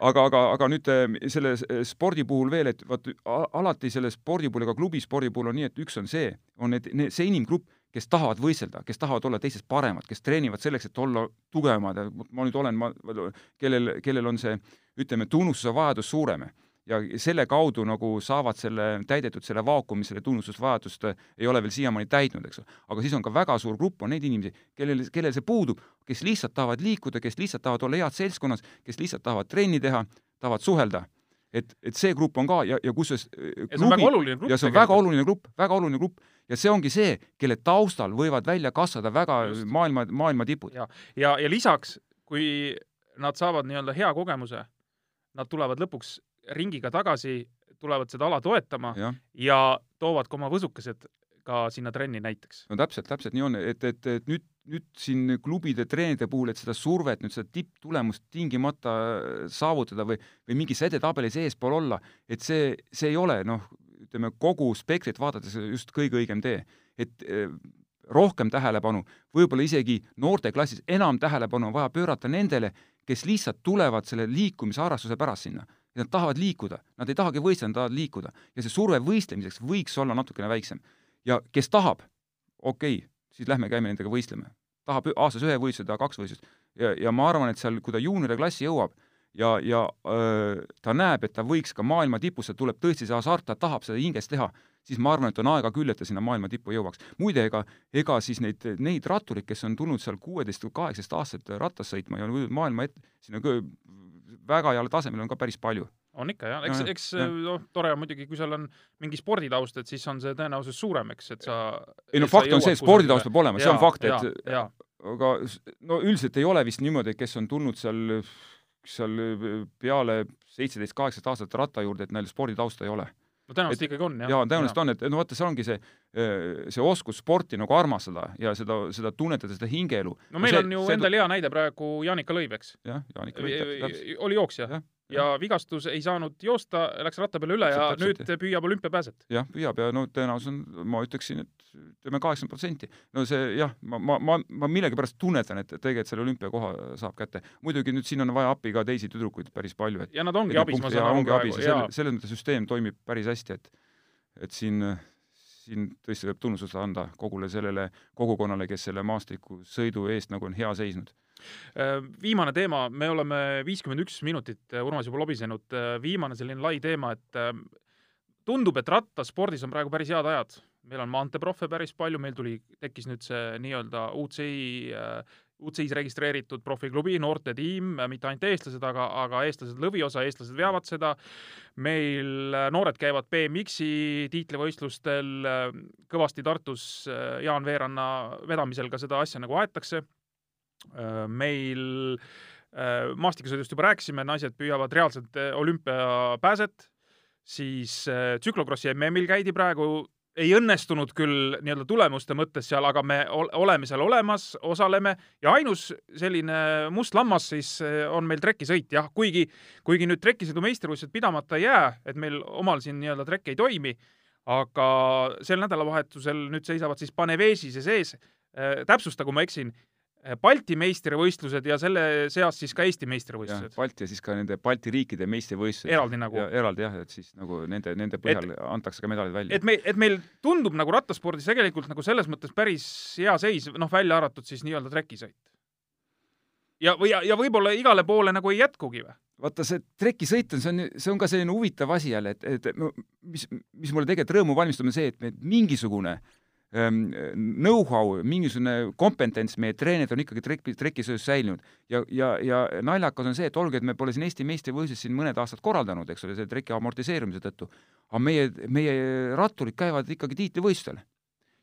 aga, aga, aga nüüd eh, selle eh, spordi puhul veel, et vot alati selle spordi puhul, ka klubispordi puhul on nii, et üks on see, on need, need, see inimgrupp, kes tahavad võistelda, kes tahavad olla teistest paremad, kes treenivad selleks, et olla tugevamad. Ja ma nüüd olen, ma, kellel, kellel on see, ütleme, tunnustuse vajadus suurem ja selle kaudu nagu saavad selle täidetud, selle vaakumi, selle tunnustusvajadust äh, ei ole veel siiamaani täitnud, eks ole. aga siis on ka väga suur grupp, on neid inimesi, kellel, kellel see puudub, kes lihtsalt tahavad liikuda, kes lihtsalt tahavad olla head seltskonnas, kes lihtsalt tahavad trenni teha, tahavad suhelda. et, et see grupp on ka ja, ja kusjuures äh, ja see on väga oluline grupp. ja see on väga oluline grupp, väga oluline grupp ja see ongi see, kelle taustal võivad välja kasvada väga Just. maailma, maailma tipud. ja, ja, ja lisaks, kui nad saavad nii-öelda hea kogemuse, nad tulevad lõpuks ringiga tagasi, tulevad seda ala toetama ja, ja toovad ka oma võsukesed ka sinna trenni näiteks. no täpselt, täpselt nii on, et, et, et nüüd, nüüd siin klubide treenerite puhul, et seda survet, nüüd seda tipptulemust tingimata saavutada või, või mingis edetabelis eespool olla, et see, see ei ole noh, ütleme kogu spektrit vaadates just kõige õigem tee. et eh, rohkem tähelepanu, võib-olla isegi noorteklassis enam tähelepanu on vaja pöörata nendele, kes lihtsalt tulevad selle liikumisharrastuse pärast sinna ja nad tahavad liikuda, nad ei tahagi võistelda, nad tahavad liikuda ja see surve võistlemiseks võiks olla natukene väiksem. ja kes tahab, okei okay,, siis lähme käime nendega võistleme. tahab aastas ühe võistluse, tahab kaks võistlust ja, ja ma arvan, et seal, kui ta juuniori klassi jõuab ja, ja öö, ta näeb, et ta võiks ka maailma tipusse, tuleb tõesti see hasart, ta tahab seda hinges teha, siis ma arvan, et on aega küll, et ta sinna maailma tippu jõuaks. muide, ega, ega siis neid, neid rattureid, kes on tulnud seal kuueteist või kaheksateist aastat rattas sõitma ja maailma ette, sinna väga heale tasemele on ka päris palju. On ikka jah, eks, eks noh, tore on muidugi, kui seal on mingi sporditaust, et siis on see tõenäosus suurem, eks, et sa ei no fakt on see, et sporditaust peab olema, see on fakt, et ja, aga no üldiselt ei ole vist niimoodi, et kes on tulnud seal, seal peale seitseteist, kaheksateist aastat ratta juurde, et neil sporditausta ei ole. No tõenäoliselt ikkagi on, jah. jaa, tõenäoliselt on, et no vaata, see ongi see, see oskus sporti nagu armastada ja seda, seda tunnetada, seda hingeelu. no meil see, on ju endal hea näide praegu Jaanika Lõiv, eks? jah, Jaanika Lõiv. oli jooksja ja, ja vigastus ei saanud joosta, läks ratta peale üle ja täpselt, nüüd püüab olümpiapääset. jah, püüab ja no tõenäosus on, ma ütleksin, et ütleme kaheksakümmend protsenti. no see jah, ma, ma, ma, ma millegipärast tunnetan, et tegelikult selle olümpiakoha saab kätte. muidugi nüüd siin on vaja appi ka teisi tüdrukuid päris palju, et ja nad ongi abis, ma saan aru selles mõttes süsteem toimib päris hästi, et et siin siin tõesti võib tunnustust anda kogule sellele kogukonnale, kes selle maastikusõidu eest nagu on hea seisnud Äh, viimane teema, me oleme viiskümmend üks minutit, äh, Urmas, juba lobisenud, äh, viimane selline lai teema, et tundub, et rattaspordis on praegu päris head ajad. meil on maanteeprofe päris palju, meil tuli, tekkis nüüd see nii-öelda UCI UCI-s registreeritud profiklubi, noortetiim, mitte ainult eestlased, aga, aga eestlased lõviosa, eestlased veavad seda. meil noored käivad BMX-i tiitlivõistlustel, kõvasti Tartus Jaan Veeranna vedamisel ka seda asja nagu aetakse Äh, meil äh, maastikusõidust juba rääkisime, naised püüavad reaalselt äh, olümpiapääset, siis tsüklokrossi MM-il käidi praegu, ei õnnestunud küll nii-öelda tulemuste mõttes seal, aga me oleme seal olemas, osaleme ja ainus selline must lammas siis on meil trekisõit, jah, kuigi, kuigi nüüd trekisõidu meistrivõistlused pidamata ei jää, et meil omal siin nii-öelda trekk ei toimi, aga sel nädalavahetusel nüüd seisavad siis Panevežise sees äh,, täpsustagu, ma eksin, Eh, Balti meistrivõistlused ja selle seas siis ka Eesti meistrivõistlused. Balti ja siis ka nende Balti riikide meistrivõistlused. eraldi nagu. eraldi jah, et siis nagu nende, nende põhjal et, antakse ka medalid välja. et me, et meil tundub nagu rattaspordis tegelikult nagu selles mõttes päris hea seis, noh, välja arvatud siis nii-öelda trekisõit. ja, või, ja, ja võib-olla igale poole nagu ei jätkugi või? vaata, see trekisõit on, see on, see on ka selline huvitav asi jälle, et, et mis, mis mulle tegelikult rõõmu valmistab, on see, et mingisugune äh, know-how, mingisugune kompetents meie treenerid on ikkagi trek-, trekisöös säilinud. ja, ja, ja naljakas on see, et olgugi, et me pole siin Eesti meistrivõistlusi siin mõned aastad korraldanud, eks ole, selle treki amortiseerumise tõttu, aga meie, meie ratturid käivad ikkagi tiitlivõistlustel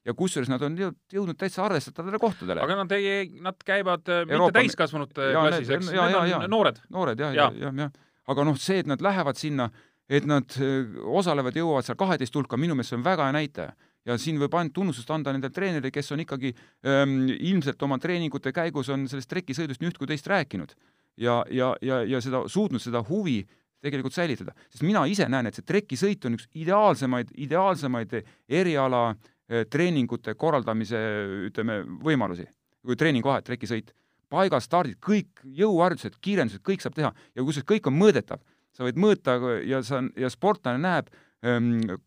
ja kusjuures nad on jõudnud täitsa arvestatavatele kohtadele. aga nad ei, nad käivad äh, Euroopa... mitte täiskasvanute klassis, eks, need on ja, noored. noored jah, jah, jah, jah. aga noh, see, et nad lähevad sinna, et nad äh, osalevad, jõuavad seal kaheteist hulka, minu meelest see on väga hea näitaja ja siin võib ainult tunnustust anda nendele treenerile, kes on ikkagi ähm, ilmselt oma treeningute käigus on sellest trekisõidust nii üht kui teist rääkinud ja, ja, ja, ja seda, suutnud seda huvi tegelikult säilitada, sest mina ise näen, et see trekisõit on üks ideaalsemaid, ideaalsemaid eriala äh, treeningute korraldamise, ütleme, võimalusi, kui treeninguaed, trekisõit. paigas stardid, kõik jõuharjutused, kiirendused, kõik saab teha ja kusjuures kõik on mõõdetav. sa võid mõõta ja sa, ja sportlane näeb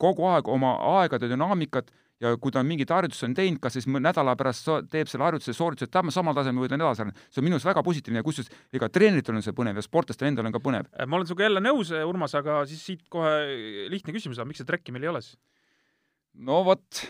kogu aeg oma aegade dünaamikat ja kui ta mingit harjutust on teinud, kas siis nädala pärast teeb selle harjutuse sooritused samal tasemel või ta on edasi arenenud, see on minu arust väga positiivne ja kusjuures ega treeneritel on see põnev ja sportlastel endal on ka põnev. Äh, ma olen sinuga jälle nõus, äh, Urmas, aga siis siit kohe lihtne küsimus, miks seda trekki meil ei ole siis? no vot,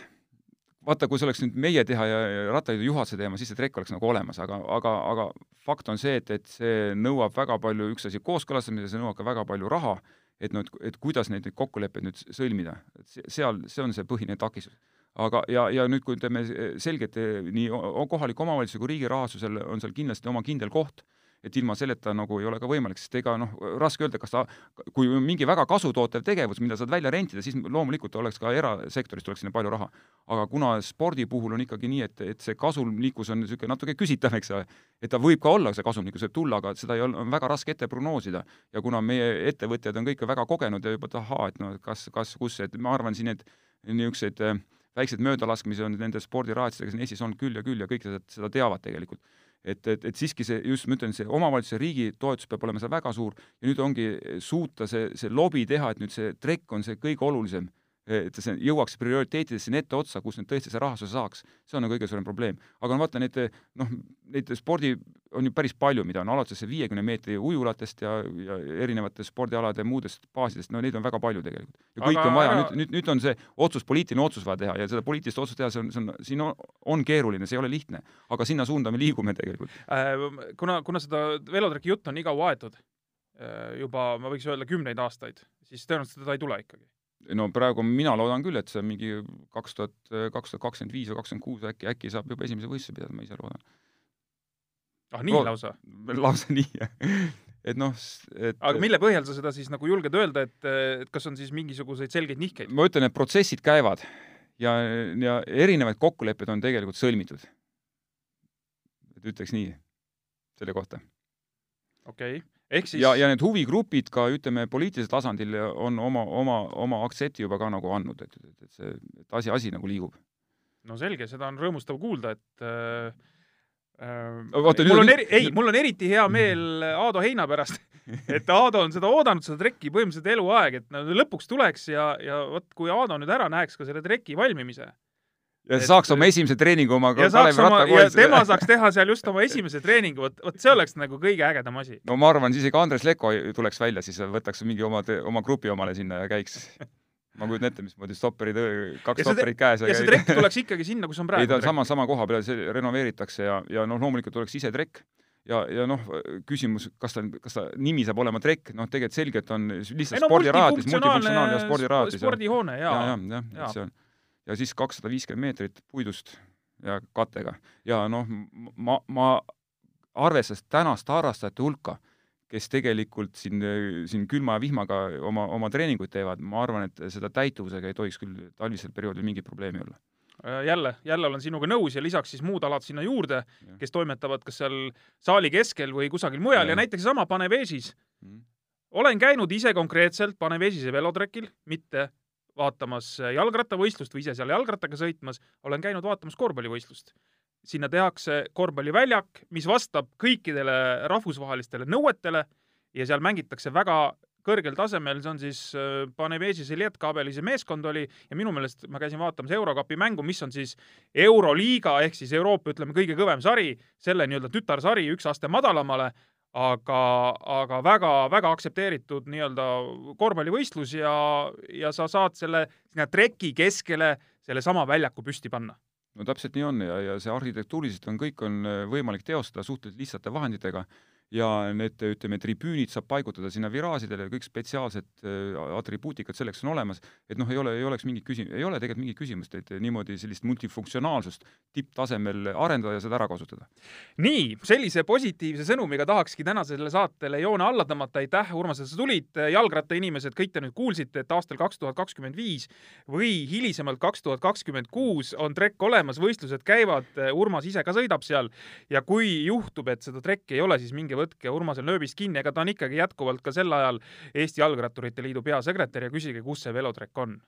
vaata, kui see oleks nüüd meie teha ja, ja rattaliidu juhatuse teema, siis see trekk oleks nagu olemas, aga, aga, aga fakt on see, et, et see nõuab väga palju, üks asi kooskõlastamine, see nõuab ka väga palju raha et noh, et, et kuidas neid, neid kokkuleppeid nüüd sõlmida, et seal, see on see põhiline takistus. aga, ja, ja nüüd, kui ütleme selgelt nii kohaliku omavalitsuse kui riigi rahastusel on seal kindlasti oma kindel koht, et ilma selleta nagu ei ole ka võimalik, sest ega noh, raske öelda, kas ta, kui mingi väga kasutootev tegevus, mida saad välja rentida, siis loomulikult oleks ka erasektorist tuleks sinna palju raha. aga kuna spordi puhul on ikkagi nii, et, et see kasumlikkus on niisugune natuke küsitav, eks ole, et ta võib ka olla, see kasumlikkus võib tulla, aga seda ei ole, on väga raske ette prognoosida. ja kuna meie ettevõtjad on kõik väga kogenud ja juba, et ahaa, et noh, kas, kas, kus, et ma arvan siin, et niisuguseid äh, väikseid möödalaskmisi on nende spordiraadidega siin Eestis olnud küll ja küll ja kõik seda, seda teavad tegelikult. Et, et, et siiski see, just ma ütlen, see omavalitsuse riigi toetus peab olema seal väga suur. Ja nüüd ongi suuta see, see lobi teha, et nüüd see trekk on see kõige olulisem et see jõuaks prioriteetidesse ette otsa, kus nüüd tõesti see rahastuse saaks, see on nagu kõige suurem probleem. aga no vaata, neid noh, neid spordi on ju päris palju, mida on alates viiekümne meetri ujulatest ja, ja erinevate spordialade muudest baasidest, no neid on väga palju tegelikult. ja kõik aga, on vaja, nüüd, nüüd, nüüd on see otsus, poliitiline otsus vaja teha ja seda poliitilist otsust teha, see on, see on, siin on, on keeruline, see ei ole lihtne. aga sinna suunda me liigume tegelikult äh,. kuna, kuna seda velotreki juttu on nii kaua aetud, äh, juba ma võiks öelda kümneid aastaid, siis tõenäoliselt teda ei tule ikkagi no praegu mina loodan küll, et see mingi kaks tuhat, kaks tuhat kakskümmend viis või kakskümmend kuus äkki, äkki saab juba esimese võistluse pidada, ma ise loodan. ah nii Lood, lausa? lausa nii, jah. et noh, et aga mille põhjal sa seda siis nagu julged öelda, et, et kas on siis mingisuguseid selgeid nihkeid? ma ütlen, et protsessid käivad ja, ja erinevaid kokkuleppeid on tegelikult sõlmitud. et ütleks nii selle kohta. okei okay ehk siis ja, ja need huvigrupid ka, ütleme, poliitilisel tasandil on oma, oma, oma aktsepti juba ka nagu andnud, et, et, et see, et asi, asi nagu liigub. no selge, seda on rõõmustav kuulda, et äh, äh Vaata, mul on eri, ei, mul on eriti hea meel Aado Heina pärast et Aado on seda oodanud, seda trekki põhimõtteliselt eluaeg, et lõpuks tuleks ja, ja vot kui Aado nüüd ära näeks ka selle treki valmimise ja et, saaks oma esimese treeningu oma Kalev Rattakoolise. tema saaks teha seal just oma esimese treeningu, vot, vot see oleks nagu kõige ägedam asi. no ma arvan, siis ikka Andres Leko tuleks välja, siis võtaks mingi oma, oma grupi omale sinna ja käiks. ma kujutan ette, mismoodi stopperid, kaks stopperit käes. ja see trekk tuleks ikkagi sinna, kus on praegu. ei, ta on sama, sama koha peal, see renoveeritakse ja, ja noh, loomulikult tuleks ise trekk ja, ja noh, küsimus, kas ta, kas ta nimi saab olema trekk, noh, tegelikult selgelt on lihtsalt no, spordirajaatis, multifunktsionaalne spordirajaatis. spordihoone, jaa. ja, ja, ja, et see on ja siis kakssada viiskümmend meetrit puidust ja kattega. ja noh, ma, ma arvestades tänast harrastajate hulka, kes tegelikult siin, siin külma ja vihmaga oma, oma treeninguid teevad, ma arvan, et seda täituvusega ei tohiks küll talvisel perioodil mingit probleemi olla. Äh, jälle, jälle olen sinuga nõus ja lisaks siis muud alad sinna juurde, kes toimetavad kas seal saali keskel või kusagil mujal ja, ja näiteks sama Panevežis mm.. olen käinud ise konkreetselt Panevežise velotrekil, mitte vaatamas jalgrattavõistlust või ise seal jalgrattaga sõitmas, olen käinud vaatamas korvpallivõistlust. sinna tehakse korvpalliväljak, mis vastab kõikidele rahvusvahelistele nõuetele ja seal mängitakse väga kõrgel tasemel, see on siis äh, Paneveži Seljetkabelise meeskond oli ja minu meelest ma käisin vaatamas Eurokapi mängu, mis on siis Euroliiga ehk siis Euroopa, ütleme, kõige kõvem sari, selle nii-öelda tütarsari üks aste madalamale aga, aga väga-väga aktsepteeritud nii-öelda korvpallivõistlus ja, ja sa saad selle sinna treki keskele sellesama väljaku püsti panna. no täpselt nii on ja, ja see arhitektuuriliselt on, kõik on võimalik teostada suhteliselt lihtsate vahenditega ja need, ütleme, tribüünid saab paigutada sinna viraažidele, kõik spetsiaalsed äh, atribuutikad selleks on olemas, et noh, ei ole, ei oleks mingit küsi-, ei ole tegelikult mingit küsimust, et niimoodi sellist multifunktsionaalsust tipptasemel arendada ja seda ära kasutada. nii, sellise positiivse sõnumiga tahakski tänasele saatele joone alla tõmmata, aitäh, Urmas, et sa tulid, jalgrattainimesed, kõik te nüüd kuulsite, et aastal kaks tuhat kakskümmend viis või hilisemalt kaks tuhat kakskümmend kuus on trekk olemas, võistlused käivad, Urmas ise ka sõidab seal. Ja kui juhtub, et seda trekki ei ole, siis minge võtke Urmasel nööbist kinni, ega ta on ikkagi jätkuvalt ka sel ajal Eesti Jalgratturite Liidu peasekretär ja küsige, kus see velotrekk on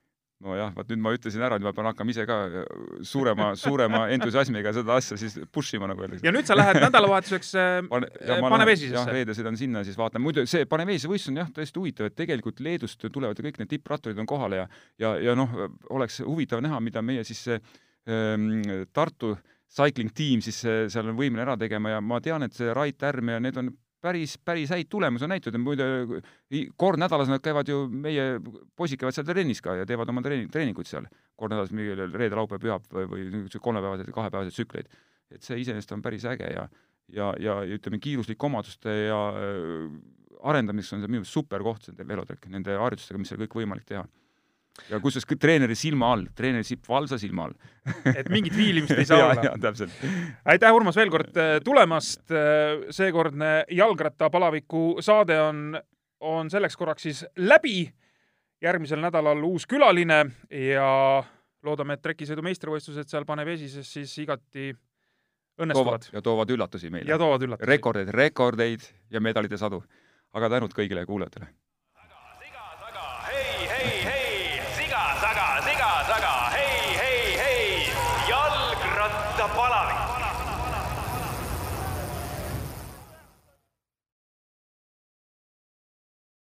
nojah, vot nüüd ma ütlesin ära, nüüd ma pean hakkama ise ka suurema, suurema entusiasmiga seda asja siis push ima, nagu öeldakse. ja nüüd sa lähed nädalavahetuseks äh, Pane, Panevežisesse? jah, reede sõidan sinna, siis vaatan, muidu see Panevežise võistlus on jah, tõesti huvitav, et tegelikult Leedust tulevad ju kõik need tippratturid on kohal ja ja, ja noh, oleks huvitav näha, mida meie siis ähm, Tartu äh, cycling tiim siis seal on võimeline ära tegema ja ma tean, et see Rait Ärm ja need on päris, päris häid tulemusi on näitud ja muide kord nädalas nad käivad ju, meie poisid käivad seal trennis ka ja teevad oma treeni-, treeninguid seal. kord nädalas mingi reede, laupäev, pühapäev või, või niisuguseid kolmepäevaseid kahepäevaseid tsükleid. et see iseenesest on päris äge ja ja, ja ütleme, kiiruslike omaduste ja äh, arendamiseks on see minu meelest super koht, see velotrekk, nende harjutustega, mis seal kõik võimalik teha ja kusjuures treeneri silma all, treeneri sipp valsa silma all. et mingit viilimist ei saa olla. täpselt. aitäh, Urmas, veel kord äh, tulemast. Äh, seekordne jalgrattapalaviku saade on, on selleks korraks siis läbi. järgmisel nädalal uus külaline ja loodame, et trekisõidu meistrivõistlused seal Paneveesises siis igati õnnestuvad. ja toovad üllatusi meile. ja toovad üllatusi. rekordeid, rekordeid ja medalite sadu. aga tänud kõigile kuulajatele